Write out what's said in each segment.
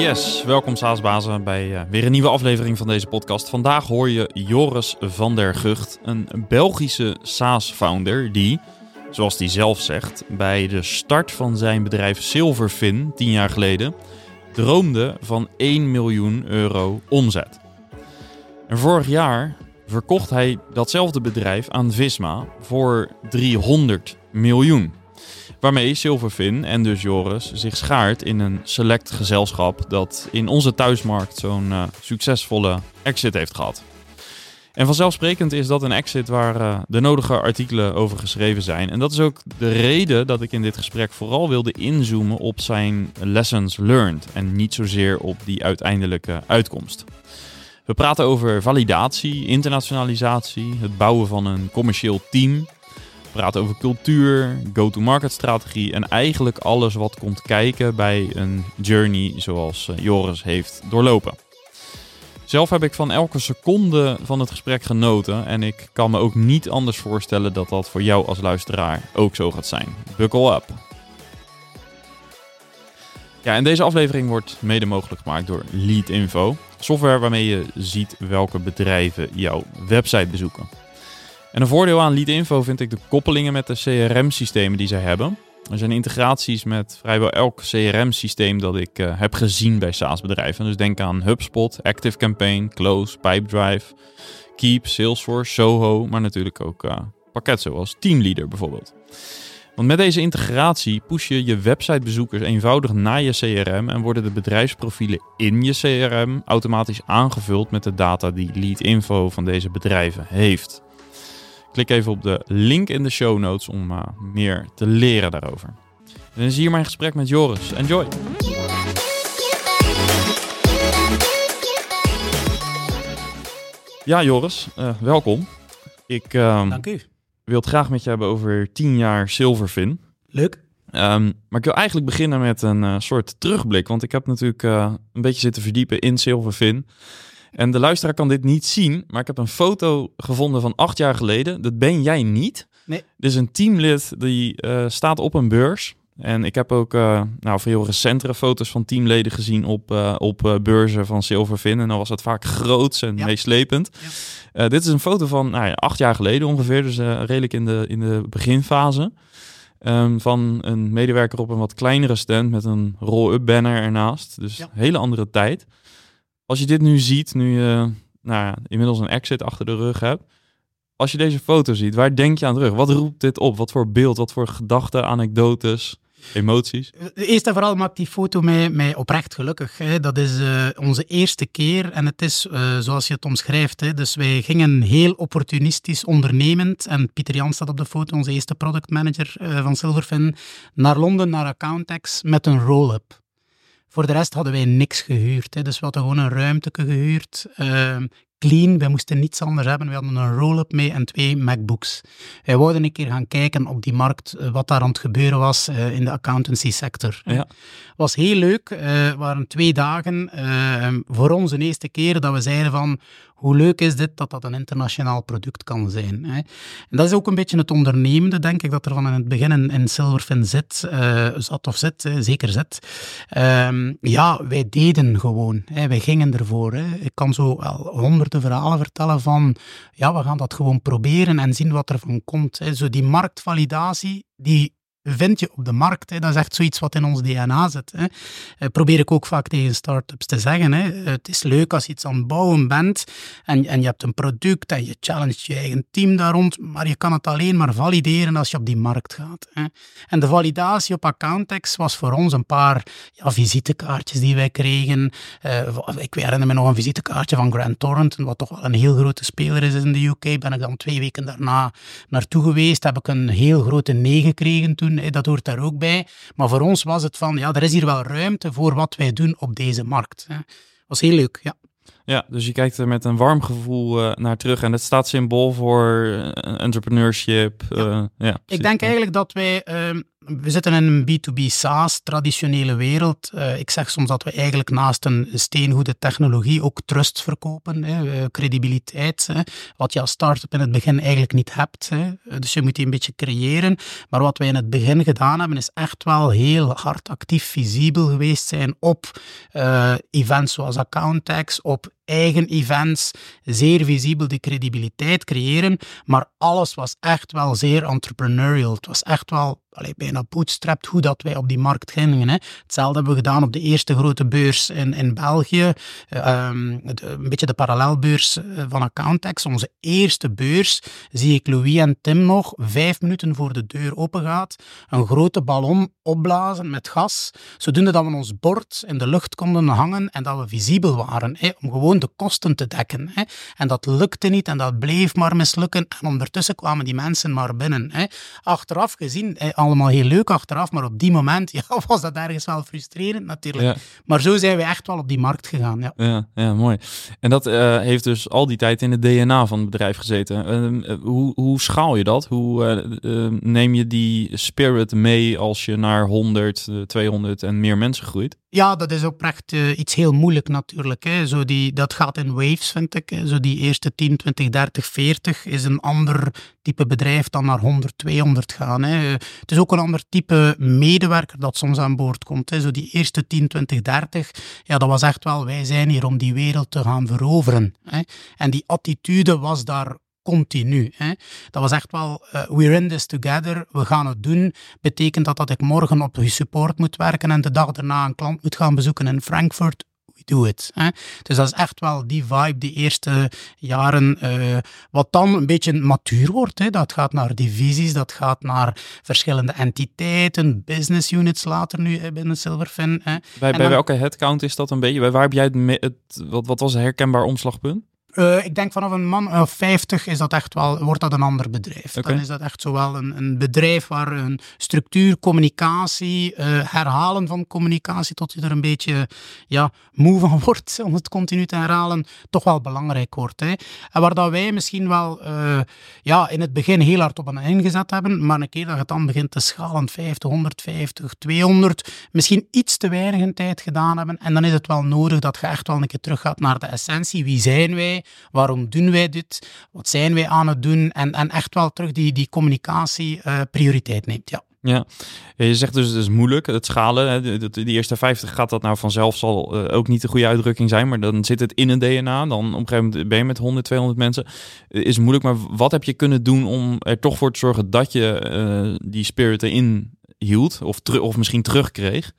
Yes, welkom SaaSbazen bij uh, weer een nieuwe aflevering van deze podcast. Vandaag hoor je Joris van der Gucht, een Belgische SaaS-founder die, zoals hij zelf zegt, bij de start van zijn bedrijf Silverfin tien jaar geleden droomde van 1 miljoen euro omzet. En vorig jaar verkocht hij datzelfde bedrijf aan Visma voor 300 miljoen. Waarmee Silverfin en dus Joris zich schaart in een select gezelschap dat in onze thuismarkt zo'n uh, succesvolle exit heeft gehad. En vanzelfsprekend is dat een exit waar uh, de nodige artikelen over geschreven zijn. En dat is ook de reden dat ik in dit gesprek vooral wilde inzoomen op zijn lessons learned en niet zozeer op die uiteindelijke uitkomst. We praten over validatie, internationalisatie, het bouwen van een commercieel team, praten over cultuur, go-to-market strategie en eigenlijk alles wat komt kijken bij een journey zoals eh, Joris heeft doorlopen. Zelf heb ik van elke seconde van het gesprek genoten en ik kan me ook niet anders voorstellen dat dat voor jou als luisteraar ook zo gaat zijn. Buckle up! Ja, en deze aflevering wordt mede mogelijk gemaakt door Leadinfo, software waarmee je ziet welke bedrijven jouw website bezoeken. En een voordeel aan Leadinfo vind ik de koppelingen met de CRM-systemen die zij hebben. Er zijn integraties met vrijwel elk CRM-systeem dat ik uh, heb gezien bij SaaS-bedrijven. Dus denk aan HubSpot, ActiveCampaign, Close, Pipedrive, Keep, Salesforce, Soho, maar natuurlijk ook uh, pakketten zoals Teamleader bijvoorbeeld. Want met deze integratie push je je websitebezoekers eenvoudig naar je CRM en worden de bedrijfsprofielen in je CRM automatisch aangevuld met de data die Leadinfo van deze bedrijven heeft. Klik even op de link in de show notes om uh, meer te leren daarover. En dan is hier mijn gesprek met Joris. Enjoy! Ja, Joris, uh, welkom. Ik uh, Dank u. wil het graag met je hebben over 10 jaar Silverfin. Leuk. Um, maar ik wil eigenlijk beginnen met een uh, soort terugblik. Want ik heb natuurlijk een beetje zitten verdiepen in Silverfin. En de luisteraar kan dit niet zien, maar ik heb een foto gevonden van acht jaar geleden. Dat ben jij niet. Nee. Dit is een teamlid die uh, staat op een beurs. En ik heb ook uh, nou, veel recentere foto's van teamleden gezien op, uh, op beurzen van Silverfin. En dan was het vaak groots en Ja. meeslepend. Ja. dit is een foto van nou ja, acht jaar geleden ongeveer, dus redelijk in de, in de beginfase. Um, van een medewerker op een wat kleinere stand met een roll-up banner ernaast. Dus hele andere tijd. Als je dit nu ziet, nu je nou ja, inmiddels een exit achter de rug hebt. Als je deze foto ziet, waar denk je aan terug? Wat roept dit op? Wat voor beeld? Wat voor gedachten, anekdotes, emoties? Eerst en vooral maakt die foto mij, mij oprecht gelukkig. Hè. Dat is uh, onze eerste keer en het is uh, zoals je het omschrijft. Hè. Dus wij gingen heel opportunistisch ondernemend. En Pieter Jan staat op de foto, onze eerste productmanager uh, van Silverfin, naar Londen, naar Accountex met een roll-up. Voor de rest hadden wij niks gehuurd. Hè. Dus we hadden gewoon een ruimte gehuurd. Uh, clean, wij moesten niets anders hebben. We hadden een roll-up mee en twee MacBooks. Wij wouden een keer gaan kijken op die markt uh, wat daar aan het gebeuren was uh, in de accountancy sector. Ja. was heel leuk. Het waren twee dagen. voor ons een eerste keer dat we zeiden van hoe leuk is dit dat dat een internationaal product kan zijn. Hè? En dat is ook een beetje het ondernemende, denk ik, dat er van in het begin in, in Silverfin zit, uh, zat of zit, zeker zit. Um, ja, wij deden gewoon. Hè? Wij gingen ervoor. Hè? Ik kan zo al honderden verhalen vertellen van, ja, we gaan dat gewoon proberen en zien wat er van komt. Hè? Zo die marktvalidatie, die vind je op de markt. Hè. Dat is echt zoiets wat in ons DNA zit. Hè. Uh, probeer ik ook vaak tegen start-ups te zeggen. Hè. Het is leuk als je iets aan het bouwen bent en, en je hebt een product en je challenge je eigen team daar rond, maar je kan het alleen maar valideren als je op die markt gaat. Hè. En de validatie op Accountex was voor ons een paar ja, visitekaartjes die wij kregen. Uh, ik herinner me nog een visitekaartje van Grant Thornton, wat toch wel een heel grote speler is in de UK. Ben ik dan twee weken daarna naartoe geweest, heb ik een heel grote nee gekregen toen doen, dat hoort daar ook bij. Maar voor ons was het van, ja, er is hier wel ruimte voor wat wij doen op deze markt. Dat was heel leuk, ja. Ja, dus je kijkt er met een warm gevoel uh, naar terug. En het staat symbool voor uh, entrepreneurship. Ja. Uh, ja ik denk eigenlijk dat wij ehm, we zitten in een B2B SaaS, traditionele wereld. Ik zeg soms dat we eigenlijk naast een steengoede technologie ook trust verkopen, hè, credibiliteit. Hè, wat je als start-up in het begin eigenlijk niet hebt. Hè. Dus je moet die een beetje creëren. Maar wat wij in het begin gedaan hebben, is echt wel heel hard actief visibel geweest zijn op events zoals AccountTags, op eigen events, zeer visibel die credibiliteit creëren. Maar alles was echt wel zeer entrepreneurial. Het was echt wel allee, bijna bootstrapped hoe dat wij op die markt gingen. Hè. Hetzelfde hebben we gedaan op de eerste grote beurs in, in België. Um, een beetje de parallelbeurs eh, van Accountex. Onze eerste beurs zie ik Louis en Tim nog vijf minuten voor de deur open gaat. Een grote ballon opblazen met gas. Zodoende dat we ons bord in de lucht konden hangen en dat we visibel waren. Hè, om gewoon de kosten te dekken. Hè. En dat lukte niet en dat bleef maar mislukken. En ondertussen kwamen die mensen maar binnen. Hè. Achteraf gezien, allemaal heel leuk achteraf, maar op die moment ja, was dat ergens wel frustrerend natuurlijk. Maar zo zijn we echt wel op die markt gegaan. Ja, ja, ja mooi. En dat uh, heeft dus al die tijd in het DNA van het bedrijf gezeten. Uh, hoe, hoe schaal je dat? Hoe uh, neem je die spirit mee als je naar 100, 200 en meer mensen groeit? Ja, dat is oprecht uh, iets heel moeilijk natuurlijk. Hè. Zo die, dat gaat in waves, vind ik. Zo die eerste 10, 20, 30, 40 is een ander type bedrijf dan naar 100, 200 gaan. Hè. Het is ook een ander type medewerker dat soms aan boord komt. Hè. Zo die eerste 10, 20, 30, ja, dat was echt wel, wij zijn hier om die wereld te gaan veroveren. Hè. En die attitude was daar continu. Hè. Dat was echt wel, uh, we're in this together, we gaan het doen. Betekent dat dat ik morgen op je support moet werken en de dag daarna een klant moet gaan bezoeken in Frankfurt? We do it. Hè. Dus dat is echt wel die vibe, die eerste jaren, uh, wat dan een beetje matuur wordt. Hè. Dat gaat naar divisies, dat gaat naar verschillende entiteiten, business units later nu binnen Silverfin. Hè. Bij, bij welke headcount is dat een beetje? Waar heb jij het, het wat, wat was een herkenbaar omslagpunt? Uh, ik denk vanaf een man of 50 is dat echt wel, wordt dat een ander bedrijf. Okay. Dan is dat echt zowel een, een bedrijf waar een structuur, communicatie, uh, herhalen van communicatie, tot je er een beetje ja, moe van wordt, om het continu te herhalen, toch wel belangrijk wordt. Hè. En waar dat wij misschien wel ja, in het begin heel hard op een ingezet hebben, maar een keer dat het dan begint te schalen, 50, 150, 200, misschien iets te weinig in tijd gedaan hebben. En dan is het wel nodig dat je echt wel een keer terug gaat naar de essentie. Wie zijn wij? Waarom doen wij dit? Wat zijn wij aan het doen? En, en echt wel terug die, die communicatie uh, prioriteit neemt, ja. Ja, je zegt dus het is moeilijk, het schalen. Hè, de, eerste 50 gaat dat nou vanzelf, zal uh, ook niet de goede uitdrukking zijn, maar dan zit het in een DNA. Dan op een gegeven moment ben je met 100, 200 mensen. Is moeilijk, maar wat heb je kunnen doen om er toch voor te zorgen dat je die spirit erin hield, of, of misschien terugkreeg?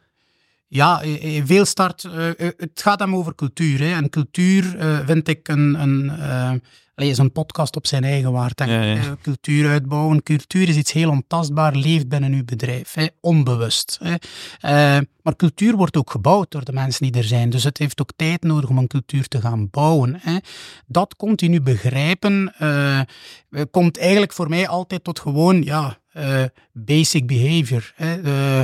Ja, veel start. Uh, het gaat hem over cultuur. Hè. En cultuur uh, vind ik een. een uh, is een podcast op zijn eigen waard. Ja, ja. Cultuur uitbouwen. Cultuur is iets heel ontastbaar, leeft binnen uw bedrijf, hè, onbewust. Hè. maar cultuur wordt ook gebouwd door de mensen die er zijn. Dus het heeft ook tijd nodig om een cultuur te gaan bouwen. Hè. Dat continu begrijpen komt eigenlijk voor mij altijd tot gewoon, ja, basic behavior. Hè?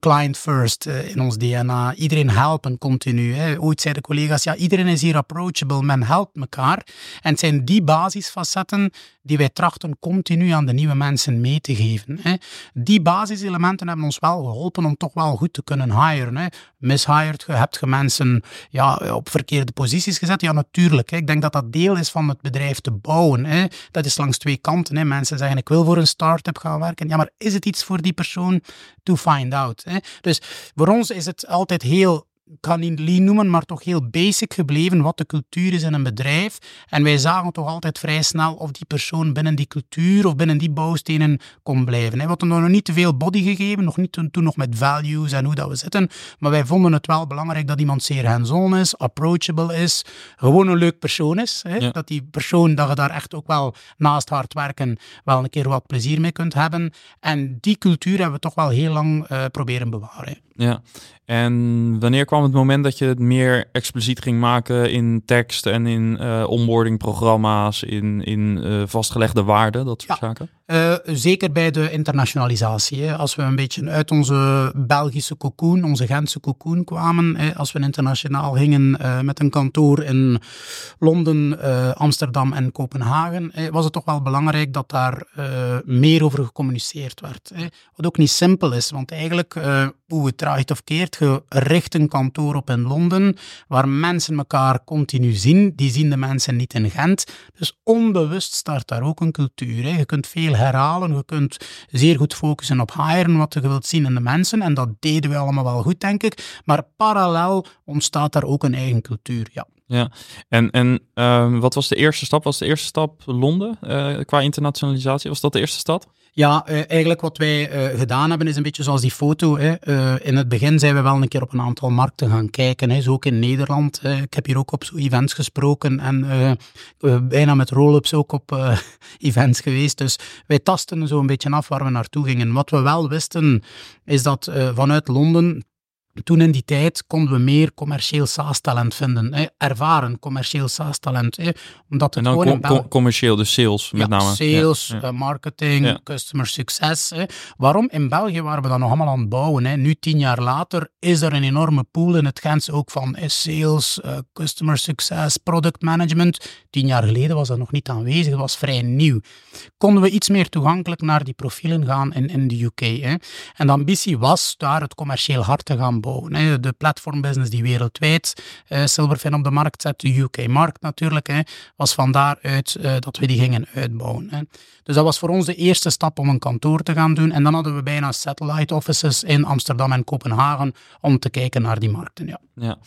Client first uh, in ons DNA. Iedereen helpen continu. Hè? Ooit zeiden collega's, ja, iedereen is hier approachable, men helpt elkaar. En het zijn die basisfacetten die wij trachten continu aan de nieuwe mensen mee te geven. Hè? Die basiselementen hebben ons wel geholpen om toch wel goed te kunnen hiren. Hè? Mishired, je je mensen ja, op verkeerde posities gezet? Ja, natuurlijk. Hè? Ik denk dat dat deel is van het bedrijf te bouwen. Hè? Dat is langs twee kanten. Hè? Mensen zeggen, ik wil voor een start-up gaan werken. Ja, maar is het iets voor die persoon? To find out. Hè? Dus voor ons is het altijd heel ik kan niet lean noemen, maar toch heel basic gebleven wat de cultuur is in een bedrijf. En wij zagen toch altijd vrij snel of die persoon binnen die cultuur of binnen die bouwstenen kon blijven. We hadden nog niet te veel body gegeven, nog niet toen, toen nog met values en hoe dat we zitten. Maar wij vonden het wel belangrijk dat iemand zeer hands-on is, approachable is, gewoon een leuk persoon is. Hè? Ja. Dat die persoon, dat je daar echt ook wel naast hard werken, wel een keer wat plezier mee kunt hebben. En die cultuur hebben we toch wel heel lang uh, proberen bewaren. Ja, en wanneer kwam kwam het moment dat je het meer expliciet ging maken in tekst en in uh, onboardingprogramma's, in, in uh, vastgelegde waarden, dat soort Ja. zaken? Uh, zeker bij de internationalisatie. Hè. Als we een beetje uit onze Belgische cocoon, onze Gentse cocoon kwamen, hè. als we internationaal gingen met een kantoor in Londen, Amsterdam en Kopenhagen, hè, was het toch wel belangrijk dat daar meer over gecommuniceerd werd. Hè. Wat ook niet simpel is, want eigenlijk, hoe het draait of keert, je richt een op in Londen, waar mensen elkaar continu zien, die zien de mensen niet in Gent. Dus onbewust start daar ook een cultuur. Je kunt veel herhalen. Je kunt zeer goed focussen op hiren, wat je wilt zien in de mensen. En dat deden we allemaal wel goed, denk ik. Maar parallel ontstaat daar ook een eigen cultuur, ja. Ja, en, en uh, wat was de eerste stap? Was de eerste stap Londen uh, qua internationalisatie? Was dat de eerste stad? Ja, uh, eigenlijk wat wij uh, gedaan hebben is een beetje zoals die foto. Hè. In het begin zijn we wel een keer op een aantal markten gaan kijken, hè. zo ook in Nederland. ik heb hier ook op zo events gesproken en bijna met roll-ups ook op events geweest. Dus wij tasten zo een beetje af waar we naartoe gingen. Wat we wel wisten is dat vanuit Londen toen in die tijd konden we meer commercieel SaaS-talent vinden. Hè? Ervaren commercieel SaaS-talent. Hè? Omdat het en dan gewoon com com commercieel, dus sales met ja, name. Sales, ja, ja. Uh, marketing, customer succes. Hè? Waarom? In België waren we dat nog allemaal aan het bouwen. Hè? Nu, tien jaar later, is er een enorme pool in het Gens ook van sales, uh, customer succes, product management. Tien jaar geleden was dat nog niet aanwezig, dat was vrij nieuw. Konden we iets meer toegankelijk naar die profielen gaan in, in de UK. Hè? En de ambitie was daar het commercieel hart te gaan bouwen. Hè. De platformbusiness die wereldwijd uh, Silverfin op de markt zet, de UK-markt natuurlijk, hè, was van daaruit uh, dat we die gingen uitbouwen. Hè. Dus dat was voor ons de eerste stap om een kantoor te gaan doen. En dan hadden we bijna satellite offices in Amsterdam en Kopenhagen om te kijken naar die markten. Ja, ja.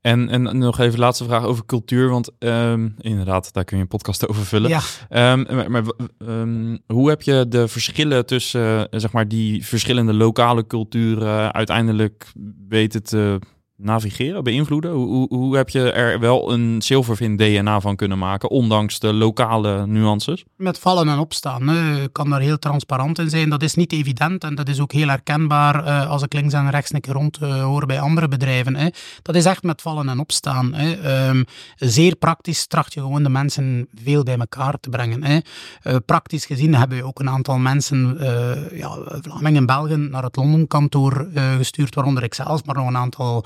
En, en nog even laatste vraag over cultuur, want um, inderdaad, daar kun je een podcast over vullen. Ja. Um, maar, maar um, hoe heb je de verschillen tussen, uh, zeg maar, die verschillende lokale culturen uiteindelijk weten te navigeren, beïnvloeden? Hoe, hoe, hoe, heb je er wel een Silverfin DNA van kunnen maken, ondanks de lokale nuances? Met vallen en opstaan. Ik kan daar heel transparant in zijn. Dat is niet evident en dat is ook heel herkenbaar uh, als ik links en rechts een keer rond uh, hoor bij andere bedrijven. Hè. Dat is echt met vallen en opstaan. Hè. Um, zeer praktisch tracht je gewoon de mensen veel bij elkaar te brengen. Hè. Uh, praktisch gezien hebben we ook een aantal mensen, ja, Vlamingen en Belgen, naar het Londen kantoor gestuurd, waaronder ik zelf, maar nog een aantal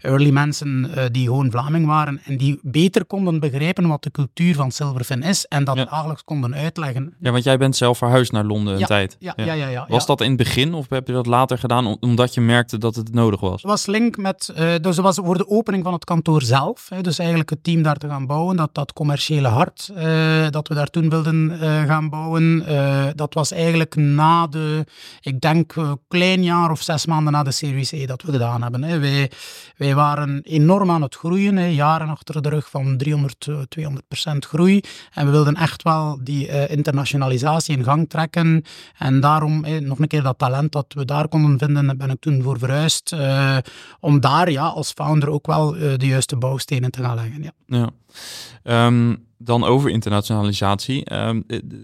early mensen uh, die gewoon Vlaming waren en die beter konden begrijpen wat de cultuur van Silverfin is en dat Ja. dagelijks konden uitleggen. Ja, want jij bent zelf verhuisd naar Londen een Ja, tijd. Ja, ja, ja. ja, Was dat in het begin of heb je dat later gedaan om- omdat je merkte dat het nodig was? Het was link met, eh, dus het was voor de opening van het kantoor zelf. Hè, dus eigenlijk het team daar te gaan bouwen, dat, dat commerciële hart eh, dat we daar toen wilden eh, gaan bouwen. eh, dat was eigenlijk na de, ik denk een klein jaar of zes maanden na de Series E dat we gedaan hebben. Hè. Wij, waren enorm aan het groeien, hè, jaren achter de rug van 300, eh, 200 procent groei. En we wilden echt wel die eh, internationalisatie in gang trekken. En daarom eh, nog een keer dat talent dat we daar konden vinden, ben ik toen voor verhuisd. eh, om daar ja, als founder ook wel eh, de juiste bouwstenen te gaan leggen. Ja. Ja. Ehm, dan over internationalisatie. Eh,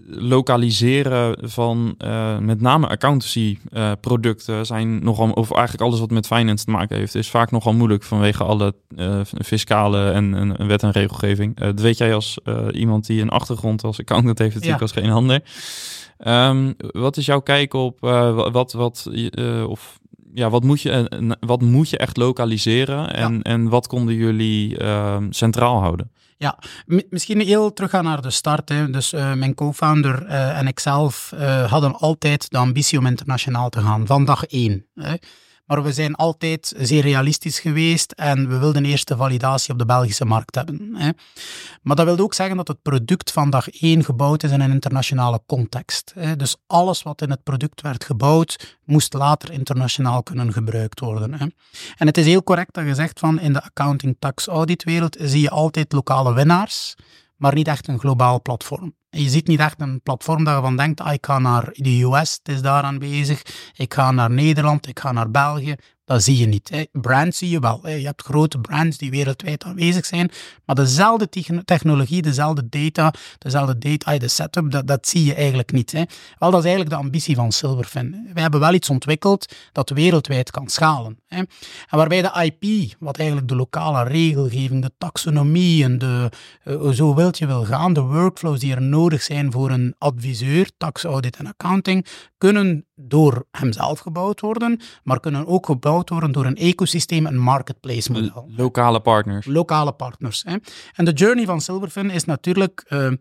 lokaliseren van eh, met name accountancy eh, producten zijn nogal, of eigenlijk alles wat met finance te maken heeft, is vaak nogal moeilijk vanwege alle fiscale en, wet en regelgeving. Dat weet jij als iemand die een achtergrond als accountant heeft natuurlijk Ja. als geen ander. Ehm, wat is jouw kijk op wa- wat, wat, of ja, wat moet je, eh, wat moet je echt lokaliseren en, en wat konden jullie ehm, centraal houden? M- Misschien heel teruggaan naar de start. Hè. Dus eh, mijn co-founder eh, en ikzelf hadden altijd de ambitie om internationaal te gaan, van dag één. Hè. Maar we zijn altijd zeer realistisch geweest en we wilden eerst de validatie op de Belgische markt hebben. Hè. Maar dat wilde ook zeggen dat het product van dag één gebouwd is in een internationale context. Hè. Dus alles wat in het product werd gebouwd, moest later internationaal kunnen gebruikt worden. Hè. En het is heel correct dat je zegt van in de accounting tax audit wereld zie je altijd lokale winnaars, maar niet echt een globaal platform. Je ziet niet echt een platform dat je van denkt, ah, ik ga naar de US, het is daaraan bezig, ik ga naar Nederland, ik ga naar België. Dat zie je niet. Hè. Brands zie je wel. Hè. Je hebt grote brands die wereldwijd aanwezig zijn, maar dezelfde technologie, dezelfde data, dezelfde data, de setup, dat, dat zie je eigenlijk niet. Hè. Wel, dat is eigenlijk de ambitie van Silverfin. We hebben wel iets ontwikkeld dat wereldwijd kan schalen. Hè. En waarbij de IP, wat eigenlijk de lokale regelgeving, de taxonomie en de, zo wilt je wil gaan, de workflows die er nodig zijn voor een adviseur, tax audit en accounting, kunnen door hemzelf gebouwd worden, maar kunnen ook gebouwd worden door een ecosysteem, een marketplace model. Lokale partners. Lokale partners. Hè. En de journey van Silverfin is natuurlijk uh,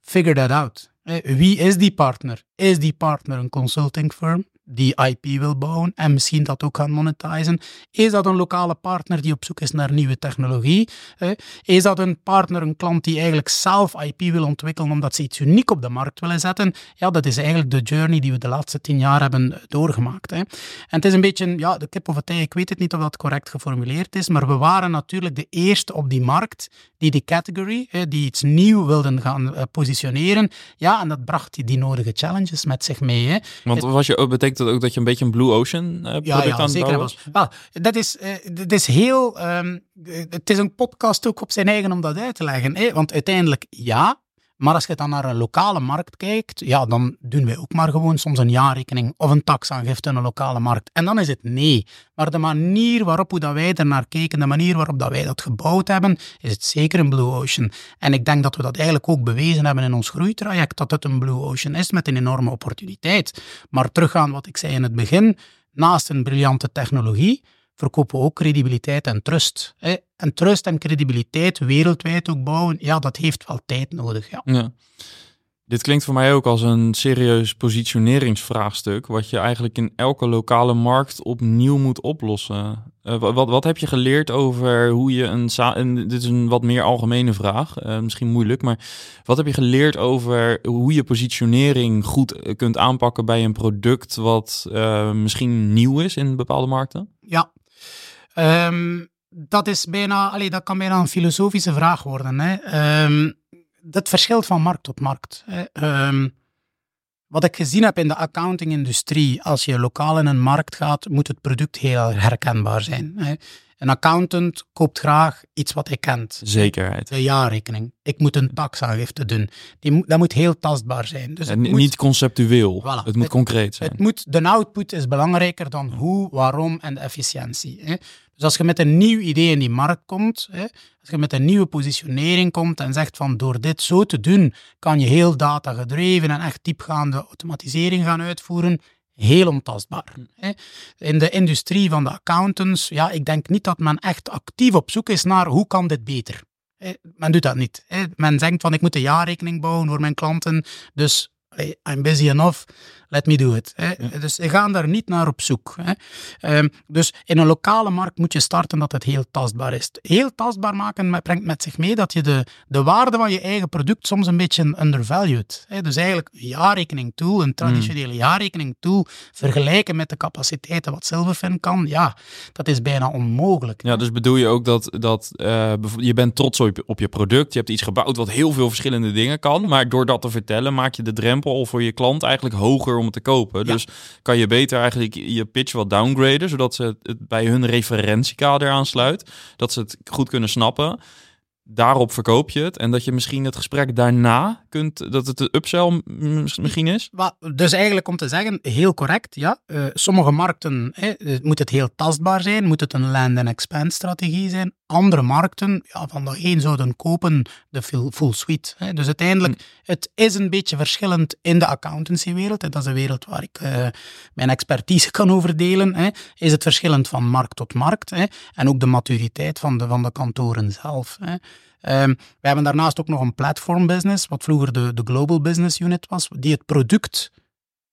figure that out. Wie is die partner? Is die partner een consulting firm? Die IP wil bouwen en misschien dat ook gaan monetizen? Is dat een lokale partner die op zoek is naar nieuwe technologie? Is dat een partner, een klant die eigenlijk zelf IP wil ontwikkelen omdat ze iets uniek op de markt willen zetten? Ja, dat is eigenlijk de journey die we de laatste tien jaar hebben doorgemaakt. En het is een beetje, ja, de kip of het ei, ik weet het niet of dat correct geformuleerd is, maar we waren natuurlijk de eerste op die markt die die category, die iets nieuw wilden gaan eh, positioneren. Ja, en dat bracht die, nodige challenges met zich mee. Hè. Want was je, betekent dat ook dat je een beetje een Blue Ocean uh, product ja, ja, aan bouwen was? Wel, dat is, uh, dat is heel... Um, het is een podcast ook op zijn eigen om dat uit te leggen. Hè? Want uiteindelijk, ja, maar als je dan naar een lokale markt kijkt, ja, dan doen wij ook maar gewoon soms een jaarrekening of een taxaangifte in een lokale markt. En dan is het nee. Maar de manier waarop hoe dat wij er naar kijken, de manier waarop dat wij dat gebouwd hebben, is het zeker een Blue Ocean. En ik denk dat we dat eigenlijk ook bewezen hebben in ons groeitraject, dat het een Blue Ocean is met een enorme opportuniteit. Maar teruggaan wat ik zei in het begin, naast een briljante technologie, verkopen we ook credibiliteit en trust. En trust en credibiliteit wereldwijd ook bouwen, ja, dat heeft wel tijd nodig. Ja. ja. Dit klinkt voor mij ook als een serieus positioneringsvraagstuk, wat je eigenlijk in elke lokale markt opnieuw moet oplossen. Uh, wat, wat heb je geleerd over hoe je een. En dit is een wat meer algemene vraag, uh, misschien moeilijk, maar wat heb je geleerd over hoe je positionering goed eh, kunt aanpakken bij een product wat uh, misschien nieuw is in bepaalde markten? Ja, um, dat, is bijna, allee, dat kan bijna een filosofische vraag worden. Hè. Um, dat verschilt van markt tot markt. Um, wat ik gezien heb in de accounting-industrie, als je lokaal in een markt gaat, moet het product heel herkenbaar zijn. Hè. Een accountant koopt graag iets wat hij kent. Zekerheid. De jaarrekening. Ik moet een taxaangifte doen. Die, dat moet heel tastbaar zijn. Dus en niet conceptueel. het moet concreet zijn. Het moet, de output is belangrijker dan hoe, waarom en de efficiëntie. Hè. Dus als je met een nieuw idee in die markt komt, hè, als je met een nieuwe positionering komt en zegt van door dit zo te doen, kan je heel data gedreven en echt diepgaande automatisering gaan uitvoeren, heel ontastbaar. Hm. In de industrie van de accountants, ja, ik denk niet dat men echt actief op zoek is naar hoe kan dit beter. Men doet dat niet. Men denkt van ik moet een jaarrekening bouwen voor mijn klanten, dus I'm busy enough let me do it. Hè. Dus ze gaan daar niet naar op zoek. Hè. Um, dus in een lokale markt moet je starten dat het heel tastbaar is. Heel tastbaar maken brengt met zich mee dat je de, de waarde van je eigen product soms een beetje undervalued. Hè. Dus eigenlijk een jaarrekening tool, een traditionele mm. jaarrekening tool, vergelijken met de capaciteiten wat Silverfin kan, ja, dat is bijna onmogelijk. Ja, dus bedoel je ook dat, dat uh, je bent trots op, op je product, je hebt iets gebouwd wat heel veel verschillende dingen kan, maar door dat te vertellen maak je de drempel voor je klant eigenlijk hoger om het te kopen. Dus kan je beter eigenlijk je pitch wat downgraden, zodat ze het bij hun referentiekader aansluit. Dat ze het goed kunnen snappen daarop verkoop je het. En dat je misschien het gesprek daarna kunt, dat het de upsell misschien is? Dus eigenlijk om te zeggen, heel correct, ja. Uh, sommige markten hè, moet het heel tastbaar zijn, moet het een land and expand strategie zijn. Andere markten, ja, van de een zouden kopen de full, suite. Hè. Dus uiteindelijk, hm. het is een beetje verschillend in de accountancywereld. Dat is de wereld waar ik uh, mijn expertise kan over delen. Hè. Is het verschillend van markt tot markt. Hè. En ook de maturiteit van de, van de kantoren zelf. Hè. Um, we hebben daarnaast ook nog een platform business, wat vroeger de, de Global Business Unit was, die het product,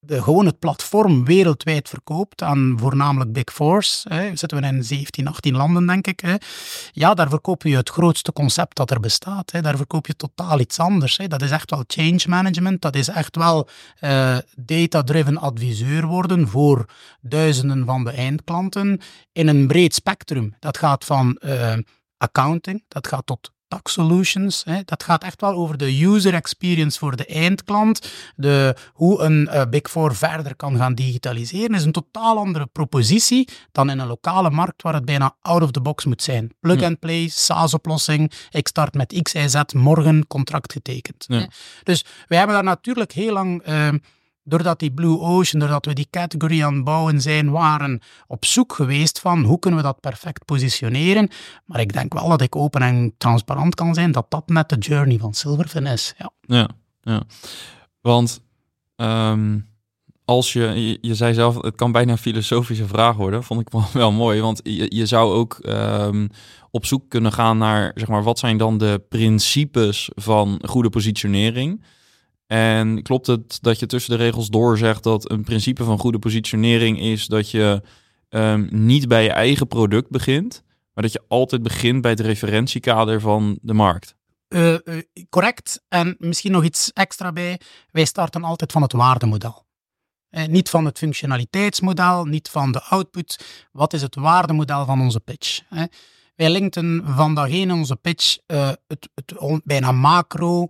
de, gewoon het platform wereldwijd verkoopt aan voornamelijk Big Fours. Hè. Zitten we in 17, 18 landen, denk ik. Hè. Ja, daar verkoop je het grootste concept dat er bestaat. Hè. Daar verkoop je totaal iets anders. Hè. Dat is echt wel change management. Dat is echt wel uh, data-driven adviseur worden voor duizenden van de eindklanten in een breed spectrum. Dat gaat van uh, accounting, dat gaat tot tax solutions. Hè. Dat gaat echt wel over de user experience voor de eindklant. De, hoe een uh, Big Four verder kan gaan digitaliseren is een totaal andere propositie dan in een lokale markt waar het bijna out of the box moet zijn. Plug and play, SaaS-oplossing. Ik start met X, Y, Z, morgen contract getekend. Ja. Dus wij hebben daar natuurlijk heel lang... Uh, doordat die Blue Ocean, doordat we die categorie aan het bouwen zijn, waren op zoek geweest van hoe kunnen we dat perfect positioneren. Maar ik denk wel dat ik open en transparant kan zijn dat dat net de journey van Silverfin is. Ja, ja. Want ehm, als je, je, zei zelf, het kan bijna een filosofische vraag worden, vond ik wel, mooi. Want je, zou ook um, op zoek kunnen gaan naar, zeg maar, wat zijn dan de principes van goede positionering? En klopt het dat je tussen de regels door zegt dat een principe van goede positionering is dat je um, niet bij je eigen product begint, maar dat je altijd begint bij het referentiekader van de markt? Uh, uh, correct. En misschien nog iets extra bij. Wij starten altijd van het waardemodel. Eh, niet van het functionaliteitsmodel, niet van de output. Wat is het waardemodel van onze pitch? Eh? Wij linkten vandaag in onze pitch uh, het, het, bijna macro, uh,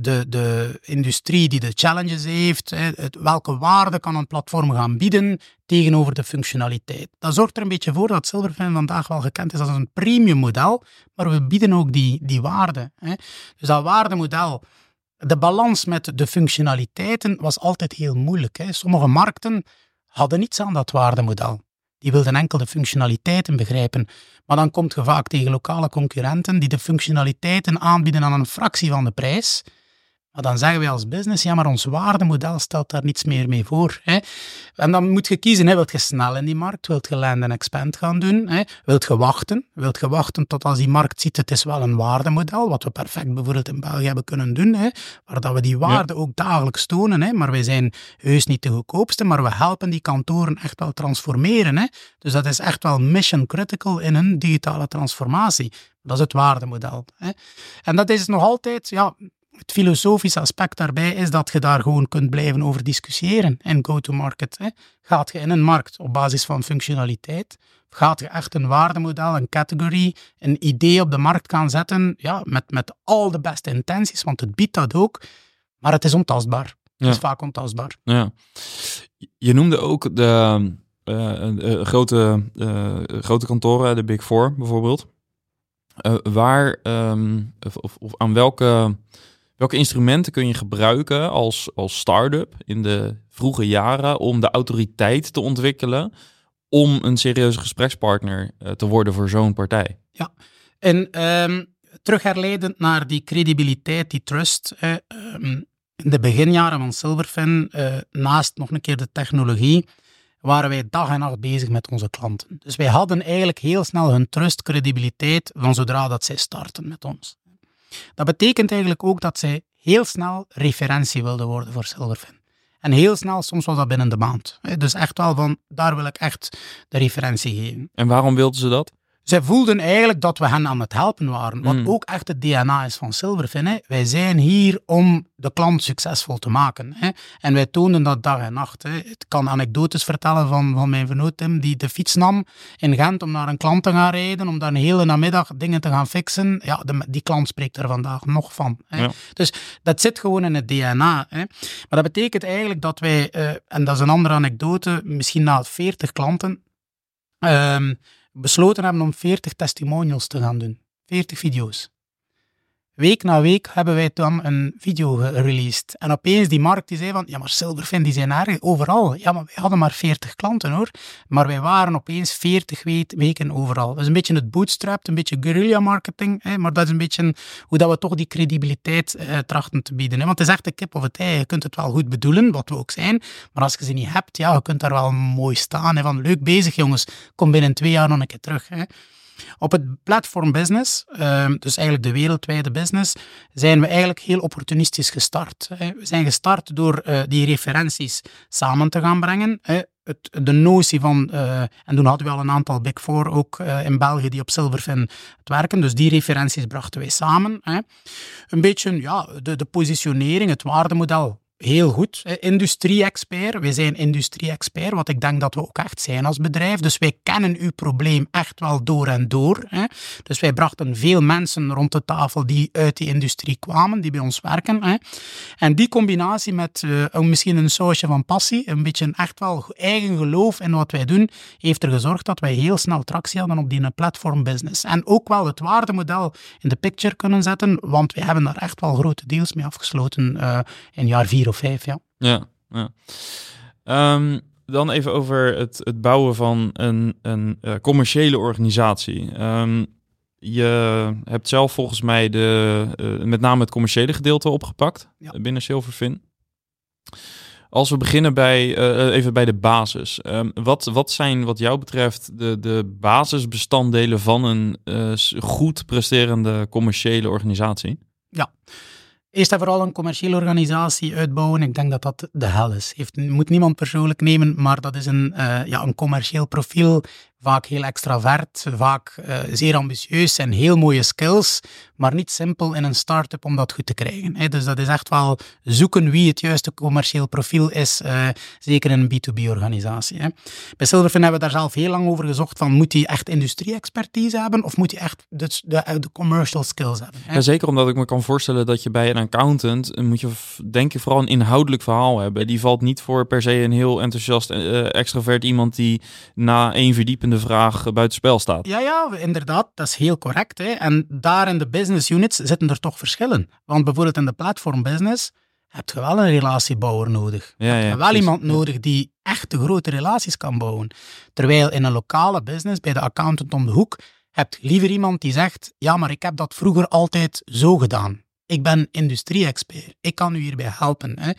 de, de industrie die de challenges heeft, het, welke waarde kan een platform gaan bieden tegenover de functionaliteit. Dat zorgt er een beetje voor dat Silverfin vandaag wel gekend is als een premium model, maar we bieden ook die, die waarde. Hè. Dus dat waardemodel, de balans met de functionaliteiten was altijd heel moeilijk. Hè. Sommige markten hadden niets aan dat waardemodel. Die wilden enkel de functionaliteiten begrijpen. Maar dan komt je vaak tegen lokale concurrenten die de functionaliteiten aanbieden aan een fractie van de prijs. Maar dan zeggen wij als business, ja, maar ons waardemodel stelt daar niets meer mee voor. Hè. En dan moet je kiezen, hè. wilt je snel in die markt, wilt je land en expand gaan doen, hè. wilt je wachten, wilt je wachten tot als die markt ziet, het is wel een waardemodel, wat we perfect bijvoorbeeld in België hebben kunnen doen, hè. waar dat we die waarde ook dagelijks tonen, hè. maar wij zijn heus niet de goedkoopste, maar we helpen die kantoren echt wel transformeren. Hè. Dus dat is echt wel mission critical in een digitale transformatie. Dat is het waardemodel. Hè. En dat is nog altijd, ja, het filosofische aspect daarbij is dat je daar gewoon kunt blijven over discussiëren in go-to-market. Gaat je in een markt op basis van functionaliteit? Of gaat je echt een waardemodel, een category, een idee op de markt gaan zetten ja, met, met al de beste intenties, want het biedt dat ook, maar het is ontastbaar. Het is vaak ontastbaar. Ja. Je noemde ook de uh, grote, grote kantoren, de Big Four bijvoorbeeld. waar um, of, of, aan welke Welke instrumenten kun je gebruiken als, als start-up in de vroege jaren om de autoriteit te ontwikkelen om een serieuze gesprekspartner uh, te worden voor zo'n partij? Ja, en um, terug naar die credibiliteit, die trust. Uh, in de beginjaren van Silverfin, uh, naast nog een keer de technologie, waren wij dag en nacht bezig met onze klanten. Dus wij hadden eigenlijk heel snel hun trust, credibiliteit van zodra dat zij starten met ons. Dat betekent eigenlijk ook dat zij heel snel referentie wilden worden voor Silverfin. En heel snel, soms was dat binnen de maand. Dus echt wel van, daar wil ik echt de referentie geven. En waarom wilden ze dat? Zij voelden eigenlijk dat we hen aan het helpen waren. Wat hmm. ook echt het DNA is van Silverfin. Hè. Wij zijn hier om de klant succesvol te maken. Hè. En wij toonden dat dag en nacht. Hè. Ik kan anekdotes vertellen van, van mijn vernoot Tim, die de fiets nam in Gent om naar een klant te gaan rijden, om daar een hele namiddag dingen te gaan fixen. Ja, die klant spreekt er vandaag nog van. Hè. Dus dat zit gewoon in het DNA. Hè. Maar dat betekent eigenlijk dat wij, uh, en dat is een andere anekdote, misschien na 40 klanten, um, besloten hebben om 40 testimonials te gaan doen. 40 video's. Week na week hebben wij dan een video gereleased. En opeens die markt die zei van, ja maar Silverfin die zijn erg overal. Ja, maar wij hadden maar 40 klanten hoor. Maar wij waren opeens 40 weken overal. Is een beetje het bootstrap, een beetje guerrilla marketing. Hè, maar dat is een beetje hoe dat we toch die credibiliteit eh, trachten te bieden. Hè. Want het is echt de kip of het ei. Je kunt het wel goed bedoelen, wat we ook zijn. Maar als je ze niet hebt, ja, je kunt daar wel mooi staan. Hè, van leuk bezig jongens, kom binnen twee jaar nog een keer terug. Hè. Op het platform business, ehm, dus eigenlijk de wereldwijde business, zijn we eigenlijk heel opportunistisch gestart. We zijn gestart door eh, die referenties samen te gaan brengen. De notie van, uh, en toen hadden we al een aantal Big Four ook uh, in België die op Silverfin het werken, dus die referenties brachten wij samen. Een beetje ja, de positionering, het waardemodel heel goed. Industrie-expert, wij zijn industrie-expert, wat ik denk dat we ook echt zijn als bedrijf. Dus wij kennen uw probleem echt wel door en door. Hè. Dus wij brachten veel mensen rond de tafel die uit die industrie kwamen, die bij ons werken. Hè. En die combinatie met uh, misschien een sausje van passie, een beetje een echt wel eigen geloof in wat wij doen, heeft er gezorgd dat wij heel snel tractie hadden op die platform business. En ook wel het waardemodel in de picture kunnen zetten, want we hebben daar echt wel grote deals mee afgesloten uh, in jaar vier of vijf. Ja, ja. ja. Um, dan even over het, het bouwen van een, een uh, commerciële organisatie. Um, je hebt zelf volgens mij de, uh, met name het commerciële gedeelte opgepakt ja. binnen Silverfin. Als we beginnen bij, uh, even bij de basis. Um, wat, wat zijn wat jou betreft de, de basisbestanddelen van een goed presterende commerciële organisatie? Ja, Eerst en vooral een commerciële organisatie uitbouwen. Ik denk dat dat de hel is. Heeft, moet niemand persoonlijk nemen, maar dat is een, uh, ja, een commercieel profiel vaak heel extravert, vaak uh, zeer ambitieus en heel mooie skills, maar niet simpel in een start-up om dat goed te krijgen. Hè. Dus dat is echt wel zoeken wie het juiste commercieel profiel is, uh, zeker in een B2B-organisatie. Bij Silverfin hebben we daar zelf heel lang over gezocht van moet hij echt industrie-expertise hebben of moet hij echt de, de, de commercial skills hebben. Ja, zeker omdat ik me kan voorstellen dat je bij een accountant moet je denk ik vooral een inhoudelijk verhaal hebben. Die valt niet voor per se een heel enthousiast extravert iemand die na één verdiepende de vraag buitenspel staat. Ja, ja, inderdaad, dat is heel correct. Hè. En daar in de business units zitten er toch verschillen. Want bijvoorbeeld in de platform business heb je wel een relatiebouwer nodig. Ja, heb je wel iemand nodig die echt de grote relaties kan bouwen. Terwijl in een lokale business, bij de accountant om de hoek, heb je liever iemand die zegt, ja, maar ik heb dat vroeger altijd zo gedaan. Ik ben industrie-expert. Ik kan u hierbij helpen. Hè.